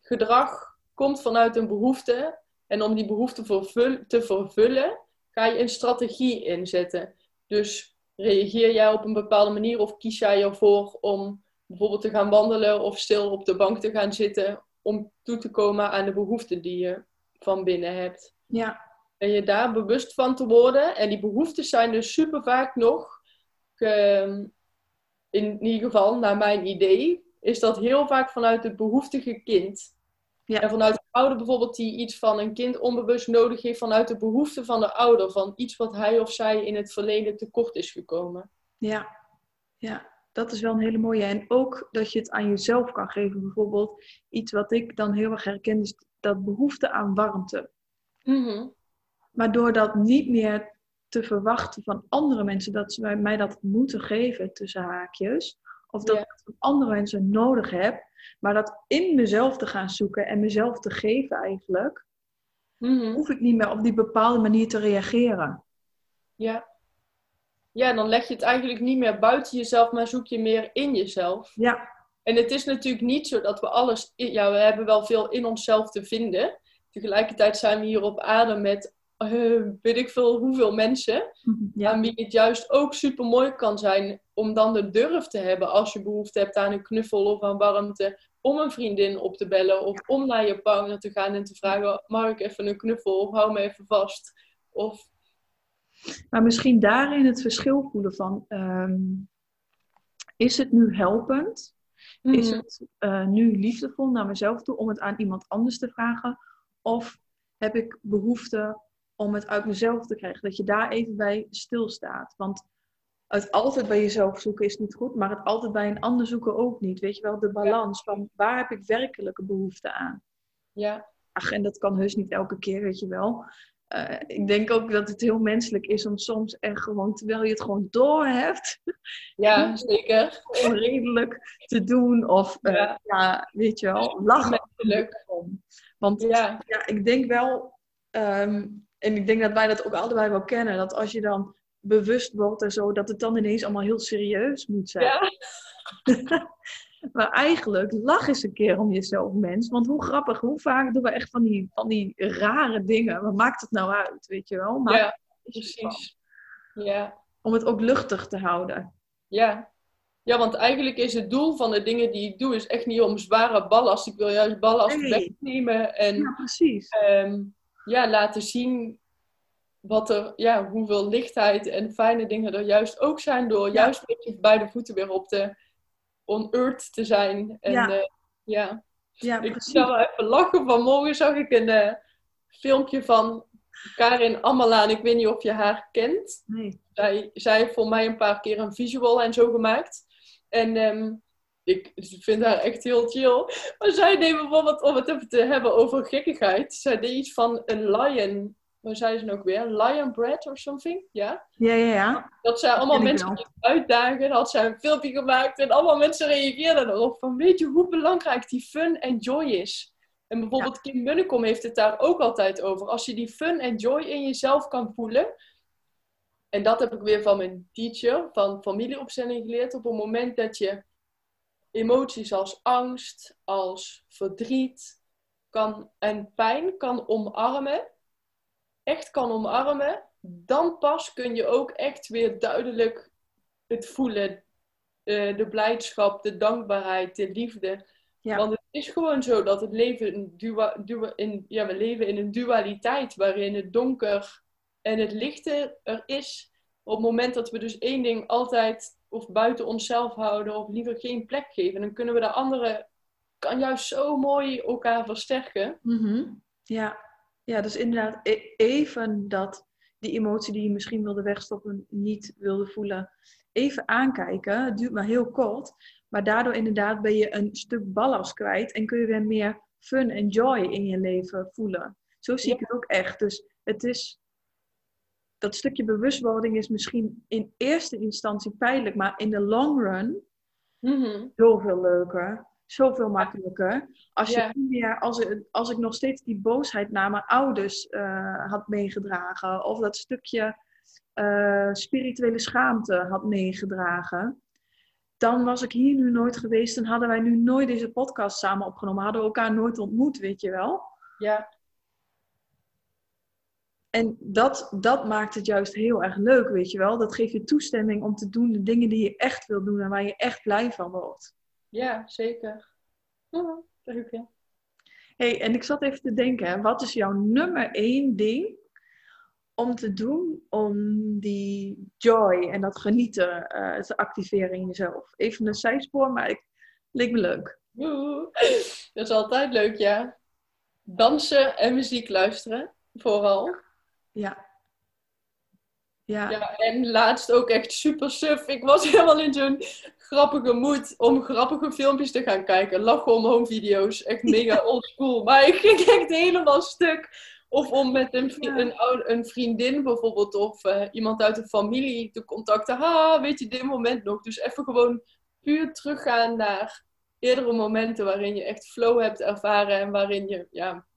Gedrag komt vanuit een behoefte. En om die behoefte te vervullen, ga je een strategie inzetten. Dus reageer jij op een bepaalde manier of kies jij ervoor om bijvoorbeeld te gaan wandelen of stil op de bank te gaan zitten om toe te komen aan de behoeften die je van binnen hebt.
Ja.
En je daar bewust van te worden. En die behoeften zijn dus super vaak nog in ieder geval, naar mijn idee, is dat heel vaak vanuit het behoeftige kind. Ja. En vanuit de ouder bijvoorbeeld die iets van een kind onbewust nodig heeft, vanuit de behoefte van de ouder, van iets wat hij of zij in het verleden tekort is gekomen.
Ja, ja dat is wel een hele mooie. En ook dat je het aan jezelf kan geven. Bijvoorbeeld iets wat ik dan heel erg herken, is dat behoefte aan warmte.
Mm
Maar door dat niet meer te verwachten van andere mensen dat ze mij dat moeten geven tussen haakjes. Of dat ik van andere mensen nodig heb. Maar dat in mezelf te gaan zoeken en mezelf te geven eigenlijk.
Mhm.
Hoef ik niet meer op die bepaalde manier te reageren.
Ja. Ja, dan leg je het eigenlijk niet meer buiten jezelf, maar zoek je meer in jezelf.
Ja.
En het is natuurlijk niet zo dat we alles... Ja, we hebben wel veel in onszelf te vinden. Tegelijkertijd zijn we hier op aarde met uh, weet ik veel hoeveel mensen. *laughs* Ja. Aan wie het juist ook super mooi kan zijn om dan de durf te hebben als je behoefte hebt aan een knuffel of aan warmte. Om een vriendin op te bellen of om naar je partner te gaan en te vragen: mag ik even een knuffel of hou me even vast? Of...
Maar misschien daarin het verschil voelen van: ehm, is het nu helpend? Is mhm. het uh, nu liefdevol naar mezelf toe om het aan iemand anders te vragen? Of heb ik behoefte om het uit mezelf te krijgen. Dat je daar even bij stilstaat. Want het altijd bij jezelf zoeken is niet goed, maar het altijd bij een ander zoeken ook niet. Weet je wel, de balans van waar heb ik werkelijke behoefte aan?
Ja.
Ach, en dat kan heus niet elke keer, weet je wel. Uh, ik denk ook dat het heel menselijk is om soms echt gewoon, terwijl je het gewoon door hebt,
ja, *laughs* zeker.
redelijk te doen. Of uh, ja. ja. weet je wel, lachen. Want ja. ja, ik denk wel, um, en ik denk dat wij dat ook allebei wel kennen. Dat als je dan bewust wordt en zo, dat het dan ineens allemaal heel serieus moet zijn.
Ja. *laughs*
maar eigenlijk, lach eens een keer om jezelf, mens. Want hoe grappig, hoe vaak doen we echt van die, van die rare dingen. Wat maakt het nou uit, weet je wel?
Maar ja, precies. Ja.
Om het ook luchtig te houden.
Ja. Ja, want eigenlijk is het doel van de dingen die ik doe, is echt niet om zware ballast. Ik wil juist ballast nee. wegnemen. En,
ja, precies.
Um, ja, laten zien wat er, ja, hoeveel lichtheid en fijne dingen er juist ook zijn. Door juist een beetje bij de voeten weer op de on earth te zijn. En, ja. Uh, ja.
ja
ik zou wel even lachen. Vanmorgen zag ik een uh, filmpje van Karin Ammalaan. Ik weet niet of je haar kent.
Nee.
Zij, zij heeft voor mij een paar keer een visual en zo gemaakt. En um, ik vind haar echt heel chill. Maar zij deed bijvoorbeeld, om het even te hebben over gekkigheid. Zij deed iets van een lion. Waar zei ze nou ook weer? Lion bread of something? Ja?
Ja, ja, ja.
Dat zij allemaal mensen uitdagen. had zij een filmpje gemaakt. En allemaal mensen reageerden erop. Van weet je hoe belangrijk die fun en joy is? En bijvoorbeeld Kim Munnekom heeft het daar ook altijd over. Als je die fun en joy in jezelf kan voelen. En dat heb ik weer van mijn teacher van familieopstelling geleerd. Op het moment dat je emoties als angst, als verdriet kan, en pijn kan omarmen echt kan omarmen, dan pas kun je ook echt weer duidelijk het voelen. eh, de blijdschap, de dankbaarheid, de liefde.
Ja.
Want het is gewoon zo dat het leven een dua, dua- in, ja, we leven in een dualiteit waarin het donker en het lichte er is. Op het moment dat we dus één ding altijd of buiten onszelf houden of liever geen plek geven, dan kunnen we de andere kan juist zo mooi elkaar versterken.
Mhm. Ja. Ja, dus inderdaad e- even dat die emotie die je misschien wilde wegstoppen, niet wilde voelen, even aankijken. Het duurt maar heel kort, maar daardoor inderdaad ben je een stuk ballast kwijt en kun je weer meer fun en joy in je leven voelen. Zo zie ik het ook echt. Dus het is, dat stukje bewustwording is misschien in eerste instantie pijnlijk, maar in de long run
Mhm.
zoveel leuker, zoveel makkelijker. Als, je
Ja.
niet meer, als, ik, als ik nog steeds die boosheid naar mijn ouders eh, had meegedragen, of dat stukje eh, spirituele schaamte had meegedragen, dan was ik hier nu nooit geweest. Dan hadden wij nu nooit deze podcast samen opgenomen, hadden we elkaar nooit ontmoet, weet je wel.
Ja,
En dat, dat maakt het juist heel erg leuk, weet je wel. Dat geeft je toestemming om te doen de dingen die je echt wil doen en waar je echt blij van wordt.
Ja, zeker. Mhm, leuk, ja.
hey, en ik zat even te denken, wat is jouw nummer één ding om te doen om die joy en dat genieten eh, te activeren in jezelf? Even een zijspoor, maar ik leek me leuk.
Woehoe. Dat is altijd leuk, ja. Dansen en muziek luisteren, vooral.
Ja. Ja.
Ja, en laatst ook echt super suf. Ik was *laughs* helemaal in zo'n grappige moed om grappige filmpjes te gaan kijken. Lachen om home video's. Echt mega oldschool. Maar ik ging echt helemaal stuk. Of om met een, vri- een, vriendin bijvoorbeeld of eh, iemand uit de familie te contacten. Ha, weet je, dit moment nog. Dus even gewoon puur teruggaan naar eerdere momenten waarin je echt flow hebt ervaren. En waarin je, ja,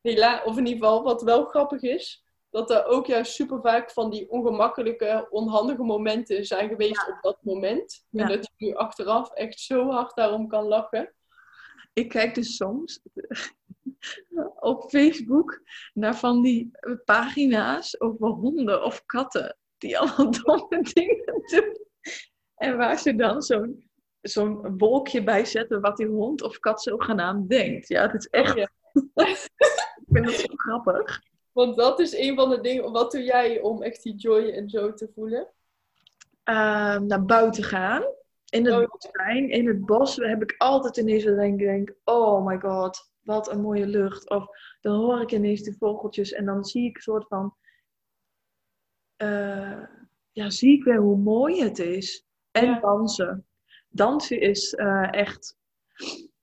hela, of in ieder geval wat wel grappig is dat er ook juist super vaak van die ongemakkelijke, onhandige momenten zijn geweest op dat moment. En dat je nu achteraf echt zo hard daarom kan lachen.
Ik kijk dus soms *laughs* op Facebook naar van die pagina's over honden of katten. Die allemaal domme *laughs* dingen doen. En waar ze dan zo'n zo'n wolkje bij zetten wat die hond of kat zogenaamd denkt. Ja, het is echt...
Oh ja. *laughs*
ik vind dat zo grappig.
Want dat is een van de dingen. Wat doe jij om echt die joy en zo te voelen?
Ehm, naar buiten gaan. In het
Oh,
bos zijn. In het bos heb ik altijd ineens dat ik denk, oh my god, wat een mooie lucht. Of dan hoor ik ineens de vogeltjes en dan zie ik een soort van, eh, ja, zie ik weer hoe mooi het is. En
Ja.
dansen. Dansen is eh, echt,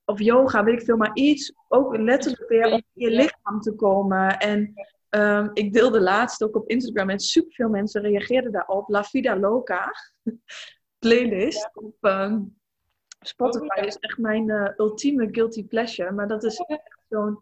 of yoga, weet ik veel, maar iets, ook letterlijk weer om in je lichaam te komen. En ehm, ik deelde laatst ook op Instagram en superveel mensen reageerden daarop. La Vida Loca *laughs* playlist op ehm, Spotify
Oh, ja.
is echt mijn eh, ultieme guilty pleasure. Maar dat is echt zo'n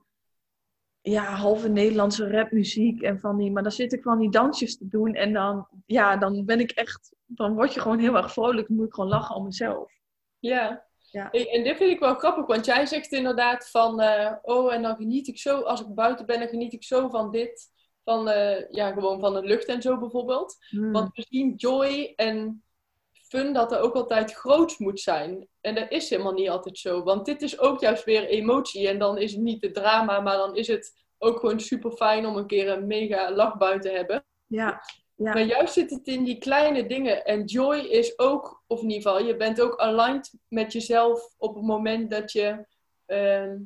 ja, halve Nederlandse rapmuziek en van die. Maar dan zit ik van die dansjes te doen en dan, ja, dan ben ik echt, dan word je gewoon heel erg vrolijk. Dan moet ik gewoon lachen om mezelf.
Ja.
Ja.
Hey, En dit vind ik wel grappig, want jij zegt inderdaad van, eh, oh, en dan geniet ik zo, als ik buiten ben, dan geniet ik zo van dit. Van, eh, ja, gewoon van de lucht en zo bijvoorbeeld.
Hmm.
Want we zien joy en fun dat er ook altijd groots moet zijn. En dat is helemaal niet altijd zo. Want dit is ook juist weer emotie. En dan is het niet het drama, maar dan is het ook gewoon super fijn om een keer een mega lachbui te hebben.
Ja, ja.
Maar juist zit het in die kleine dingen. En joy is ook, of in ieder geval, je bent ook aligned met jezelf op het moment dat je ehm,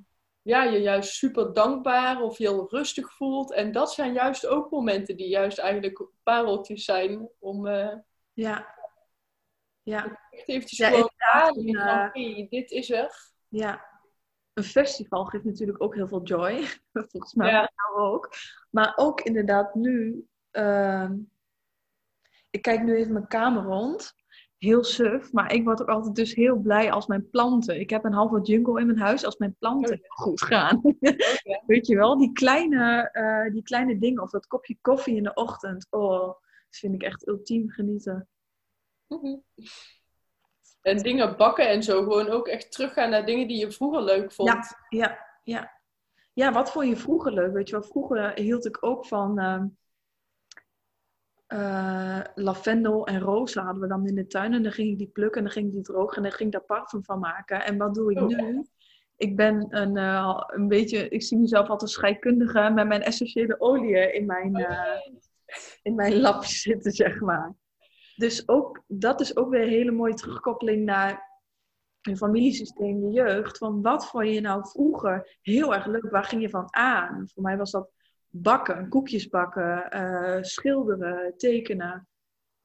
ja, je juist super dankbaar of heel rustig voelt. En dat zijn juist ook momenten die juist eigenlijk pareltjes zijn om eh,
ja. Ja,
echt eventjes
Ja,
gewoon aan hey, dit is er.
ja. Een festival geeft natuurlijk ook heel veel joy. *laughs* Volgens mij
Ja.
ook. Maar ook inderdaad nu. ehm, ik kijk nu even mijn kamer rond. Heel suf. Maar ik word ook altijd dus heel blij als mijn planten. Ik heb een halve jungle in mijn huis. Als mijn planten
Oh,
goed gaan.
ja. *laughs*
Weet je wel? Die kleine, eh, die kleine dingen. Of dat kopje koffie in de ochtend. Oh, dat vind ik echt ultiem genieten.
Mhm. En dingen bakken en zo. Gewoon ook echt teruggaan naar dingen die je vroeger leuk vond.
Ja, ja, ja. ja, wat vond je vroeger leuk? Weet je wel, vroeger hield ik ook van ehm, eh, lavendel en rozen hadden we dan in de tuin. En dan ging ik die plukken en dan ging ik die drogen en dan ging ik daar parfum van maken. En wat doe ik
Oh.
nu? Ik ben een, eh, een beetje, ik zie mezelf altijd scheikundige met mijn essentiële oliën in mijn, eh, in mijn lapje *laughs* zitten, zeg maar. Dus ook, dat is ook weer een hele mooie terugkoppeling naar je familiesysteem, je jeugd. Van wat vond je nou vroeger heel erg leuk? Waar ging je van aan? Voor mij was dat bakken, koekjes bakken, eh, schilderen, tekenen.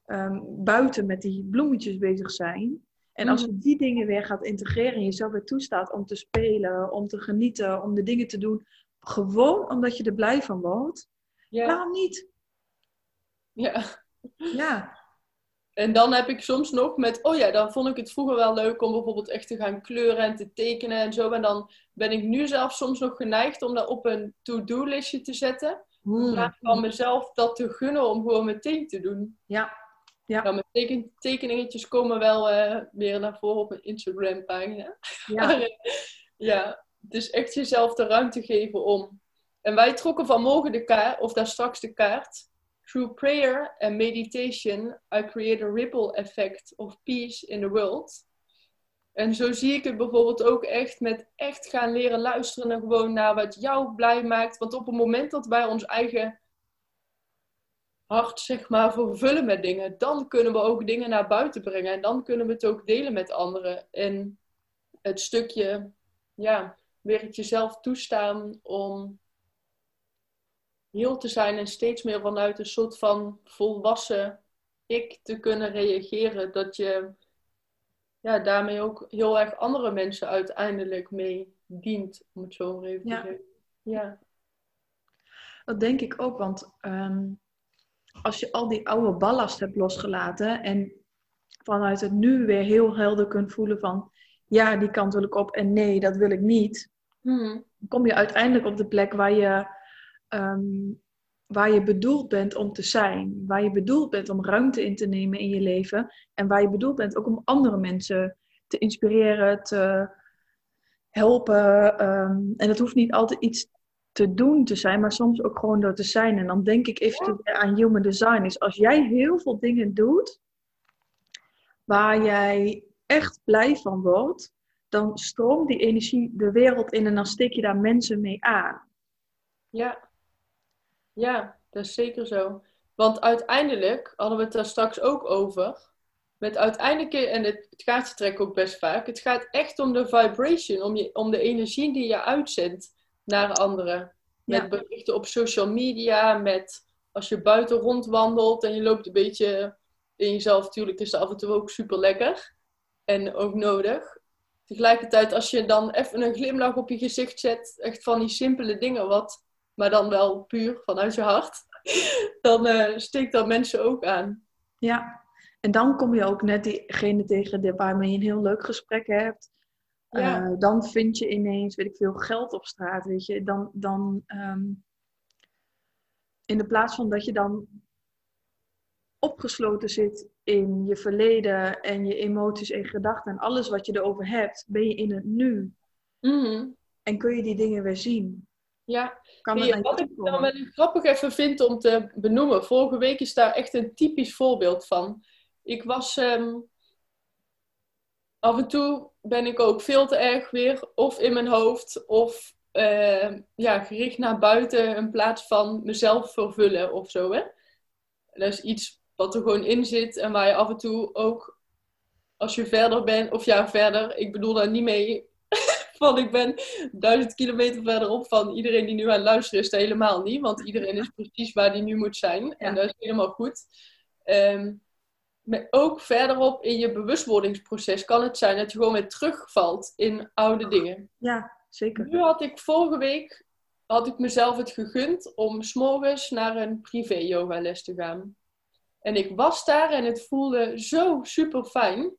ehm, buiten met die bloemetjes bezig zijn. En als je die dingen weer gaat integreren en jezelf weer toestaat om te spelen, om te genieten, om de dingen te doen, gewoon omdat je er blij van wordt,
Ja,
waarom niet?
ja.
Ja,
En dan heb ik soms nog met, oh ja, dan vond ik het vroeger wel leuk om bijvoorbeeld echt te gaan kleuren en te tekenen en zo. En dan ben ik nu zelf soms nog geneigd om dat op een to-do-listje te zetten. In plaats van mezelf dat te gunnen om gewoon meteen te doen.
ja,
Nou, mijn teken, tekeningetjes komen wel eh, weer naar voren op mijn Instagram-pagina.
ja, *laughs*
Maar, eh, ja, dus echt jezelf de ruimte geven om. En wij trokken vanmorgen de kaart, of daar straks de kaart. Through prayer and meditation, I create a ripple effect of peace in the world. En zo zie ik het bijvoorbeeld ook echt met echt gaan leren luisteren en gewoon naar wat jou blij maakt. Want op het moment dat wij ons eigen hart, zeg maar, vervullen met dingen, dan kunnen we ook dingen naar buiten brengen. En dan kunnen we het ook delen met anderen. En het stukje, ja, weer het jezelf toestaan om heel te zijn en steeds meer vanuit een soort van volwassen ik te kunnen reageren. Dat je ja, daarmee ook heel erg andere mensen uiteindelijk mee dient, om het zo maar even
Ja.
te zeggen. Ja.
dat denk ik ook. Want ehm, als je al die oude ballast hebt losgelaten en vanuit het nu weer heel helder kunt voelen van ja, die kant wil ik op en nee, dat wil ik niet.
Mhm.
Dan kom je uiteindelijk op de plek waar je, ehm, waar je bedoeld bent om te zijn. Waar je bedoeld bent om ruimte in te nemen in je leven. En waar je bedoeld bent ook om andere mensen te inspireren, te helpen. ehm, en dat hoeft niet altijd iets te doen te zijn, maar soms ook gewoon door te zijn. En dan denk ik even aan human design. Is als jij heel veel dingen doet waar jij echt blij van wordt, dan stroomt die energie de wereld in en dan steek je daar mensen mee aan.
Ja. Ja, dat is zeker zo. Want uiteindelijk hadden we het daar straks ook over. Met uiteindelijk, en het, het gaat je ook best vaak, het gaat echt om de vibration, om, je, om de energie die je uitzendt naar anderen. Met
Ja.
berichten op social media, met als je buiten rondwandelt en je loopt een beetje in jezelf. Natuurlijk is dat af en toe ook super lekker en ook nodig. Tegelijkertijd, als je dan even een glimlach op je gezicht zet, echt van die simpele dingen, wat, maar dan wel puur vanuit je hart, dan eh, steekt dat mensen ook aan.
Ja, en dan kom je ook net diegene tegen waarmee je een heel leuk gesprek hebt.
Ja.
Eh, dan vind je ineens, weet ik veel, geld op straat, weet je. Dan, dan ehm, in de plaats van dat je dan opgesloten zit in je verleden en je emoties en gedachten en alles wat je erover hebt, ben je in het nu.
Mhm.
En kun je die dingen weer zien.
Ja,
Kan
wat ik dan wel grappig even vind om te benoemen. Vorige week is daar echt een typisch voorbeeld van. Ik was ehm, af en toe ben ik ook veel te erg weer of in mijn hoofd of ehm, ja, gericht naar buiten in plaats van mezelf vervullen of zo. Hè? Dat is iets wat er gewoon in zit en waar je af en toe ook als je verder bent, of ja, verder, ik bedoel daar niet mee *laughs* van ik ben duizend kilometer verderop van iedereen die nu aan het luisteren is, helemaal niet. Want iedereen is precies waar die nu moet zijn. En dat is helemaal goed. Ehm, maar ook verderop in je bewustwordingsproces kan het zijn dat je gewoon weer terugvalt in oude dingen.
Ja, zeker.
Nu had ik vorige week had ik mezelf het gegund om s'morgens naar een privé yogales te gaan. En ik was daar en het voelde zo super fijn.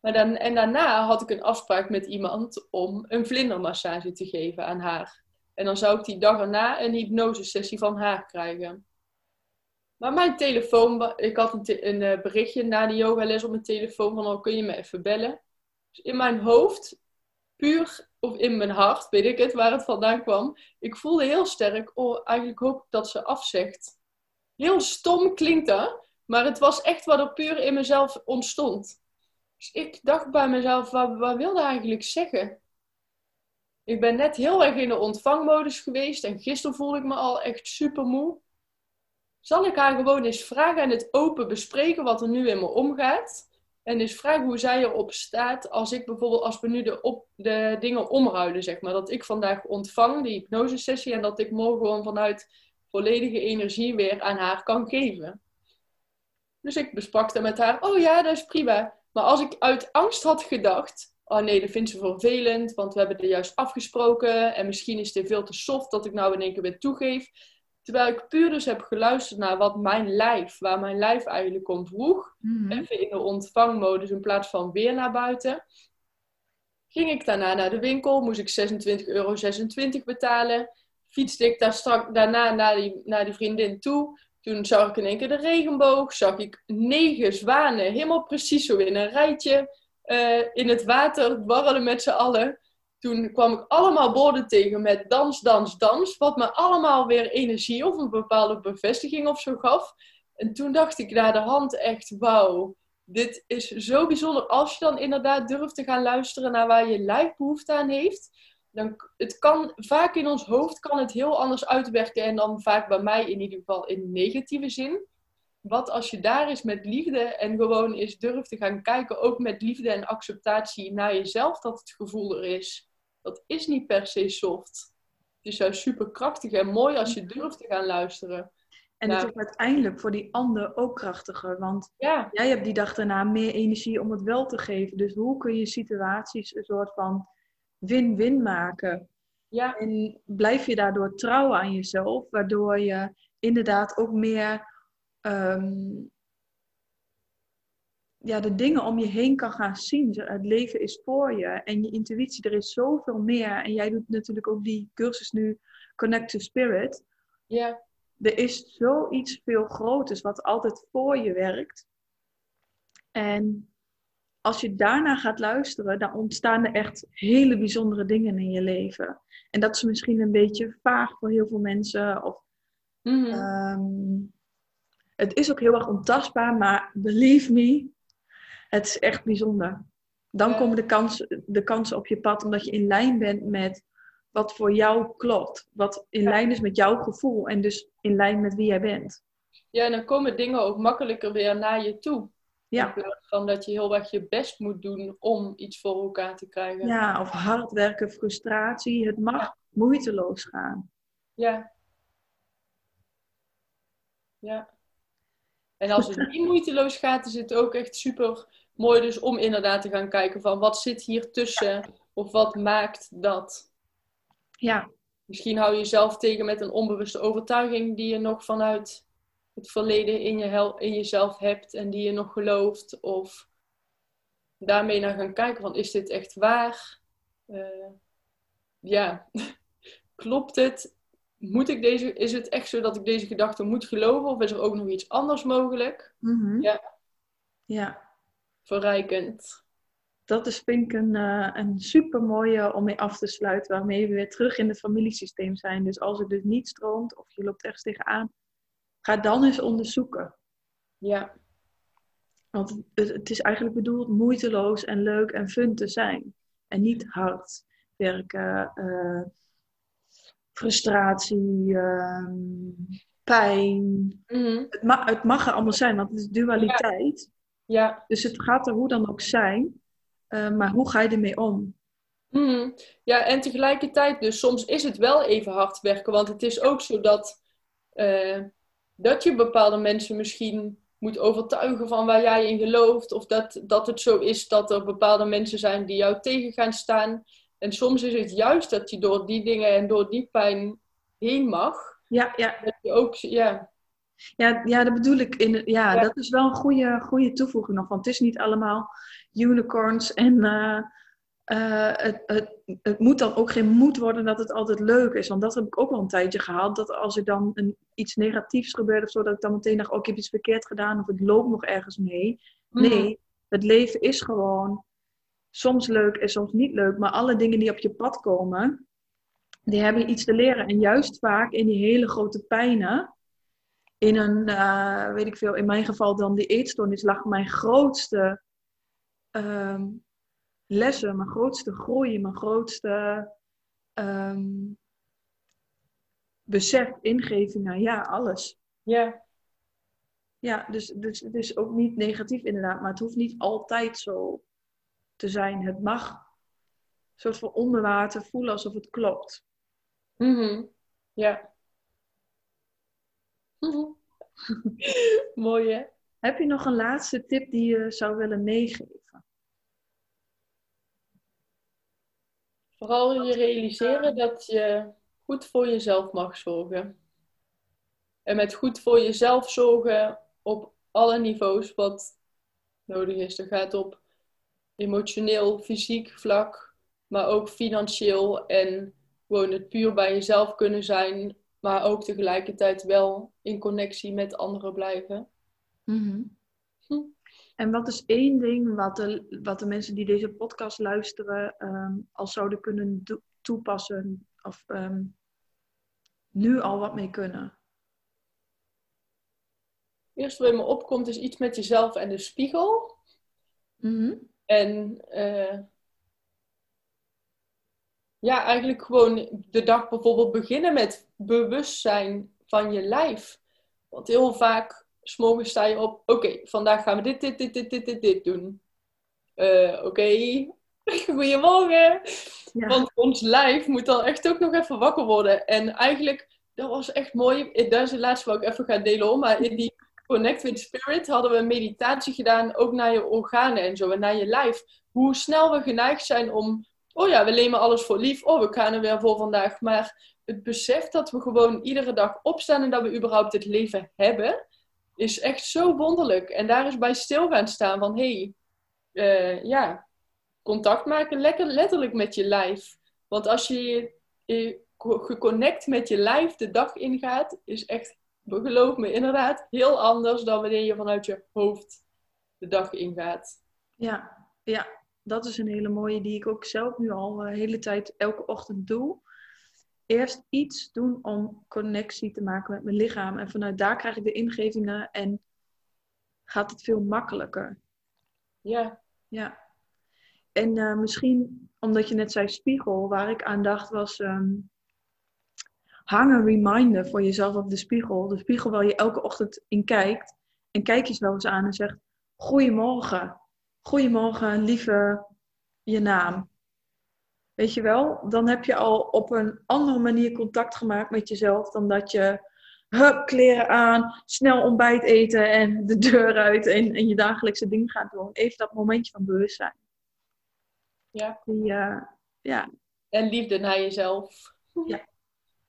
Maar dan, en daarna had ik een afspraak met iemand om een vlindermassage te geven aan haar. En dan zou ik die dag erna een hypnosesessie van haar krijgen. Maar mijn telefoon, ik had een, te- eh, berichtje na de yogales op mijn telefoon van, oh, kun je me even bellen? Dus in mijn hoofd puur of in mijn hart, weet ik het, waar het vandaan kwam. Ik voelde heel sterk, oh, eigenlijk hoop ik dat ze afzegt. Heel stom klinkt dat, maar het was echt wat er puur in mezelf ontstond. Dus ik dacht bij mezelf, wat, wilde eigenlijk zeggen? Ik ben net heel erg in de ontvangmodus geweest en gisteren voelde ik me al echt super moe. Zal ik haar gewoon eens vragen en het open bespreken wat er nu in me omgaat? En eens vragen hoe zij erop staat als ik bijvoorbeeld, als we nu de, op, de dingen omruilen, zeg maar. Dat ik vandaag ontvang, die hypnosesessie, en dat ik morgen gewoon vanuit volledige energie weer aan haar kan geven. Dus ik besprak dat met haar. Oh ja, dat is prima. Maar als ik uit angst had gedacht, oh nee, dat vindt ze vervelend, want we hebben er juist afgesproken en misschien is dit veel te soft dat ik nou in één keer weer toegeef. Terwijl ik puur dus heb geluisterd naar wat mijn lijf, waar mijn lijf eigenlijk om vroeg. Mm Even in de ontvangmodus in plaats van weer naar buiten. Ging ik daarna naar de winkel, moest ik 26,26 euro betalen. Fietste ik daar strak, daarna naar die, naar die vriendin toe. Toen zag ik in één keer de regenboog. Zag ik negen zwanen, helemaal precies zo in een rijtje. Uh, in het water, dwarrelen met z'n allen toen kwam ik allemaal borden tegen met dans, dans, dans. Wat me allemaal weer energie of een bepaalde bevestiging of zo gaf. En toen dacht ik naar de hand echt, wauw. Dit is zo bijzonder. Als je dan inderdaad durft te gaan luisteren naar waar je lijf behoefte aan heeft. Dan het kan, vaak in ons hoofd kan het heel anders uitwerken. En dan vaak bij mij in ieder geval in negatieve zin. Wat als je daar is met liefde en gewoon eens durft te gaan kijken, ook met liefde en acceptatie naar jezelf, dat het gevoel er is dat is niet per se soft. Het is juist super krachtig en mooi als je durft te gaan luisteren.
En het is uiteindelijk voor die ander ook krachtiger. Want ja. jij hebt die dag daarna meer energie om het wel te geven. Dus hoe kun je situaties een soort van win-win maken? Ja. En blijf je daardoor trouw aan jezelf, waardoor je inderdaad ook meer ehm, ja, de dingen om je heen kan gaan zien. Het leven is voor je en je intuïtie, er is zoveel meer. En jij doet natuurlijk ook die cursus nu, Connect to Spirit. Ja. Er is zoiets veel groters wat altijd voor je werkt. En als je daarna gaat luisteren, dan ontstaan er echt hele bijzondere dingen in je leven. En dat is misschien een beetje vaag voor heel veel mensen. Of, mm -hmm. het is ook heel erg ontastbaar, maar believe me, het is echt bijzonder. Dan komen de, kans, de kansen op je pad omdat je in lijn bent met wat voor jou klopt. Wat in lijn is met jouw gevoel en dus in lijn met wie jij bent.
Ja, en dan komen dingen ook makkelijker weer naar je toe. Ja. In plaats van dat je heel erg je best moet doen om iets voor elkaar te krijgen.
Ja, of hard werken, frustratie. Het mag moeiteloos gaan.
Ja. Ja. En als het niet moeiteloos gaat, is het ook echt super mooi dus om inderdaad te gaan kijken van wat zit hier tussen of wat maakt dat. Ja. Misschien hou je jezelf tegen met een onbewuste overtuiging die je nog vanuit het verleden in, je in jezelf hebt en die je nog gelooft. Of daarmee naar gaan kijken van is dit echt waar? Uh, ja, *laughs* klopt het? Moet ik deze, is het echt zo dat ik deze gedachte moet geloven of is er ook nog iets anders mogelijk? Mm Ja. Ja verrijkend.
Dat is vind ik een, uh, een super mooie om mee af te sluiten, waarmee we weer terug in het familiesysteem zijn. Dus als het dus niet stroomt of je loopt ergens tegenaan, ga dan eens onderzoeken. Ja. Want het, het is eigenlijk bedoeld moeiteloos en leuk en fun te zijn. En niet hard werken, uh, frustratie, uh, pijn. Mm het, ma het, mag er allemaal zijn, want het is dualiteit. Ja. Dus het gaat er hoe dan ook zijn, uh, maar hoe ga je ermee om?
Mm, ja, en tegelijkertijd, dus soms is het wel even hard werken, want het is ook zo dat, uh, dat je bepaalde mensen misschien moet overtuigen van waar jij in gelooft, of dat, dat het zo is dat er bepaalde mensen zijn die jou tegen gaan staan. En soms is het juist dat je door die dingen en door die pijn heen mag. Ja, ja. Dat je ook, ja,
ja, ja, dat bedoel ik. In, ja, dat is wel een goede, goede toevoeging nog. Want het is niet allemaal unicorns. En uh, uh, het, het, het moet dan ook geen moed worden dat het altijd leuk is. Want dat heb ik ook wel een tijdje gehad. Dat als er dan een, iets negatiefs gebeurt of zo, dat ik dan meteen dacht: oh, ik heb iets verkeerd gedaan. Of ik loop nog ergens mee. Mhm. Nee, het leven is gewoon soms leuk en soms niet leuk, maar alle dingen die op je pad komen, die hebben iets te leren. En juist vaak in die hele grote pijnen, in een, uh, weet ik veel, in mijn geval dan die eetstoornis, lag mijn grootste ehm, lessen, mijn grootste groei, mijn grootste um, besef, ingevingen, ja, alles.
Ja.
Ja, dus, dus het is ook niet negatief inderdaad, maar het hoeft niet altijd zo te zijn. Het mag een soort van onder water voelen alsof het klopt.
Mm Ja. *laughs* Mooi hè?
Heb je nog een laatste tip die je zou willen meegeven?
Vooral je realiseren dat je goed voor jezelf mag zorgen. En met goed voor jezelf zorgen op alle niveaus wat nodig is. Dat gaat op emotioneel, fysiek vlak, maar ook financieel en gewoon het puur bij jezelf kunnen zijn, maar ook tegelijkertijd wel in connectie met anderen blijven.
Mhm. hm. En wat is één ding wat de, wat de mensen die deze podcast luisteren um, al zouden kunnen toepassen of ehm, nu al wat mee kunnen?
Eerst wat me opkomt is iets met jezelf en de spiegel.
Mhm.
En uh, ja, eigenlijk gewoon de dag bijvoorbeeld beginnen met bewustzijn van je lijf. Want heel vaak, s'morgens sta je op, oké, vandaag gaan we dit, dit, dit, dit, dit, dit, dit doen. Uh, oké, *laughs* goedemorgen. Ja. Want ons lijf moet dan echt ook nog even wakker worden. En eigenlijk, dat was echt mooi. Dat is het laatste wat ik even ga delen hoor. Maar in die Connect with Spirit hadden we een meditatie gedaan, ook naar je organen en zo, en naar je lijf. Hoe snel we geneigd zijn om, oh ja, we nemen alles voor lief, oh, we gaan er weer voor vandaag. Maar het besef dat we gewoon iedere dag opstaan en dat we überhaupt het leven hebben, is echt zo wonderlijk. En daar is bij stil gaan staan van, hé, hey, uh, ja, contact maken lekker letterlijk met je lijf. Want als je je geconnect met je lijf de dag ingaat, is echt geloof me, inderdaad heel anders dan wanneer je vanuit je hoofd de dag ingaat.
Ja, ja, dat is een hele mooie die ik ook zelf nu al de eh, hele tijd elke ochtend doe. Eerst iets doen om connectie te maken met mijn lichaam. En vanuit daar krijg ik de ingevingen en gaat het veel makkelijker.
Ja.
Ja. En uh, misschien, omdat je net zei spiegel, waar ik aan dacht was... Um, hang een reminder voor jezelf op de spiegel. De spiegel waar je elke ochtend in kijkt. En kijk jezelf eens aan en zegt: Goedemorgen. Goedemorgen, lieve je naam. Weet je wel, dan heb je al op een andere manier contact gemaakt met jezelf dan dat je hup, kleren aan, snel ontbijt eten en de deur uit en, en je dagelijkse dingen gaat doen. Even dat momentje van bewustzijn.
Ja.
Die, uh, ja.
En liefde naar jezelf.
Ja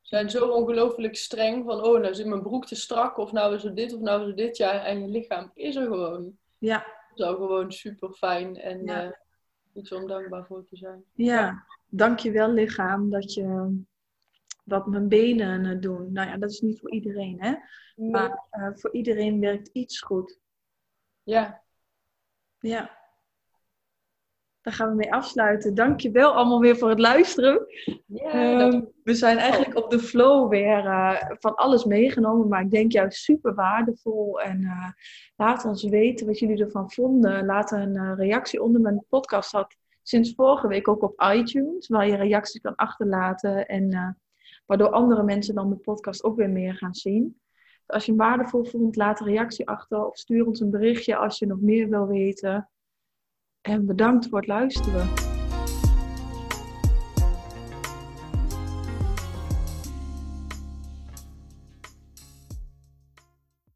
zijn zo ongelooflijk streng van, oh, nou zit mijn broek te strak, of nou is het dit, of nou is het dit. Ja, en je lichaam is er gewoon.
Ja.
Zo gewoon super fijn en ja. uh, iets om dankbaar voor te zijn.
Ja, dankjewel lichaam dat je dat mijn benen het doen. Nou ja, dat is niet voor iedereen, hè? Maar uh, voor iedereen werkt iets goed.
Ja.
Ja. Daar gaan we mee afsluiten. Dankjewel allemaal weer voor het luisteren.
Um,
we zijn eigenlijk op de flow weer uh, van alles meegenomen, maar ik denk juist super waardevol. En uh, laat ons weten wat jullie ervan vonden. Laat een uh, reactie onder mijn podcast. Had sinds vorige week ook op iTunes, waar je reacties kan achterlaten. En waardoor andere mensen dan de podcast ook weer meer gaan zien. Dus als je hem waardevol vond, laat een reactie achter of stuur ons een berichtje als je nog meer wil weten. En bedankt voor het luisteren.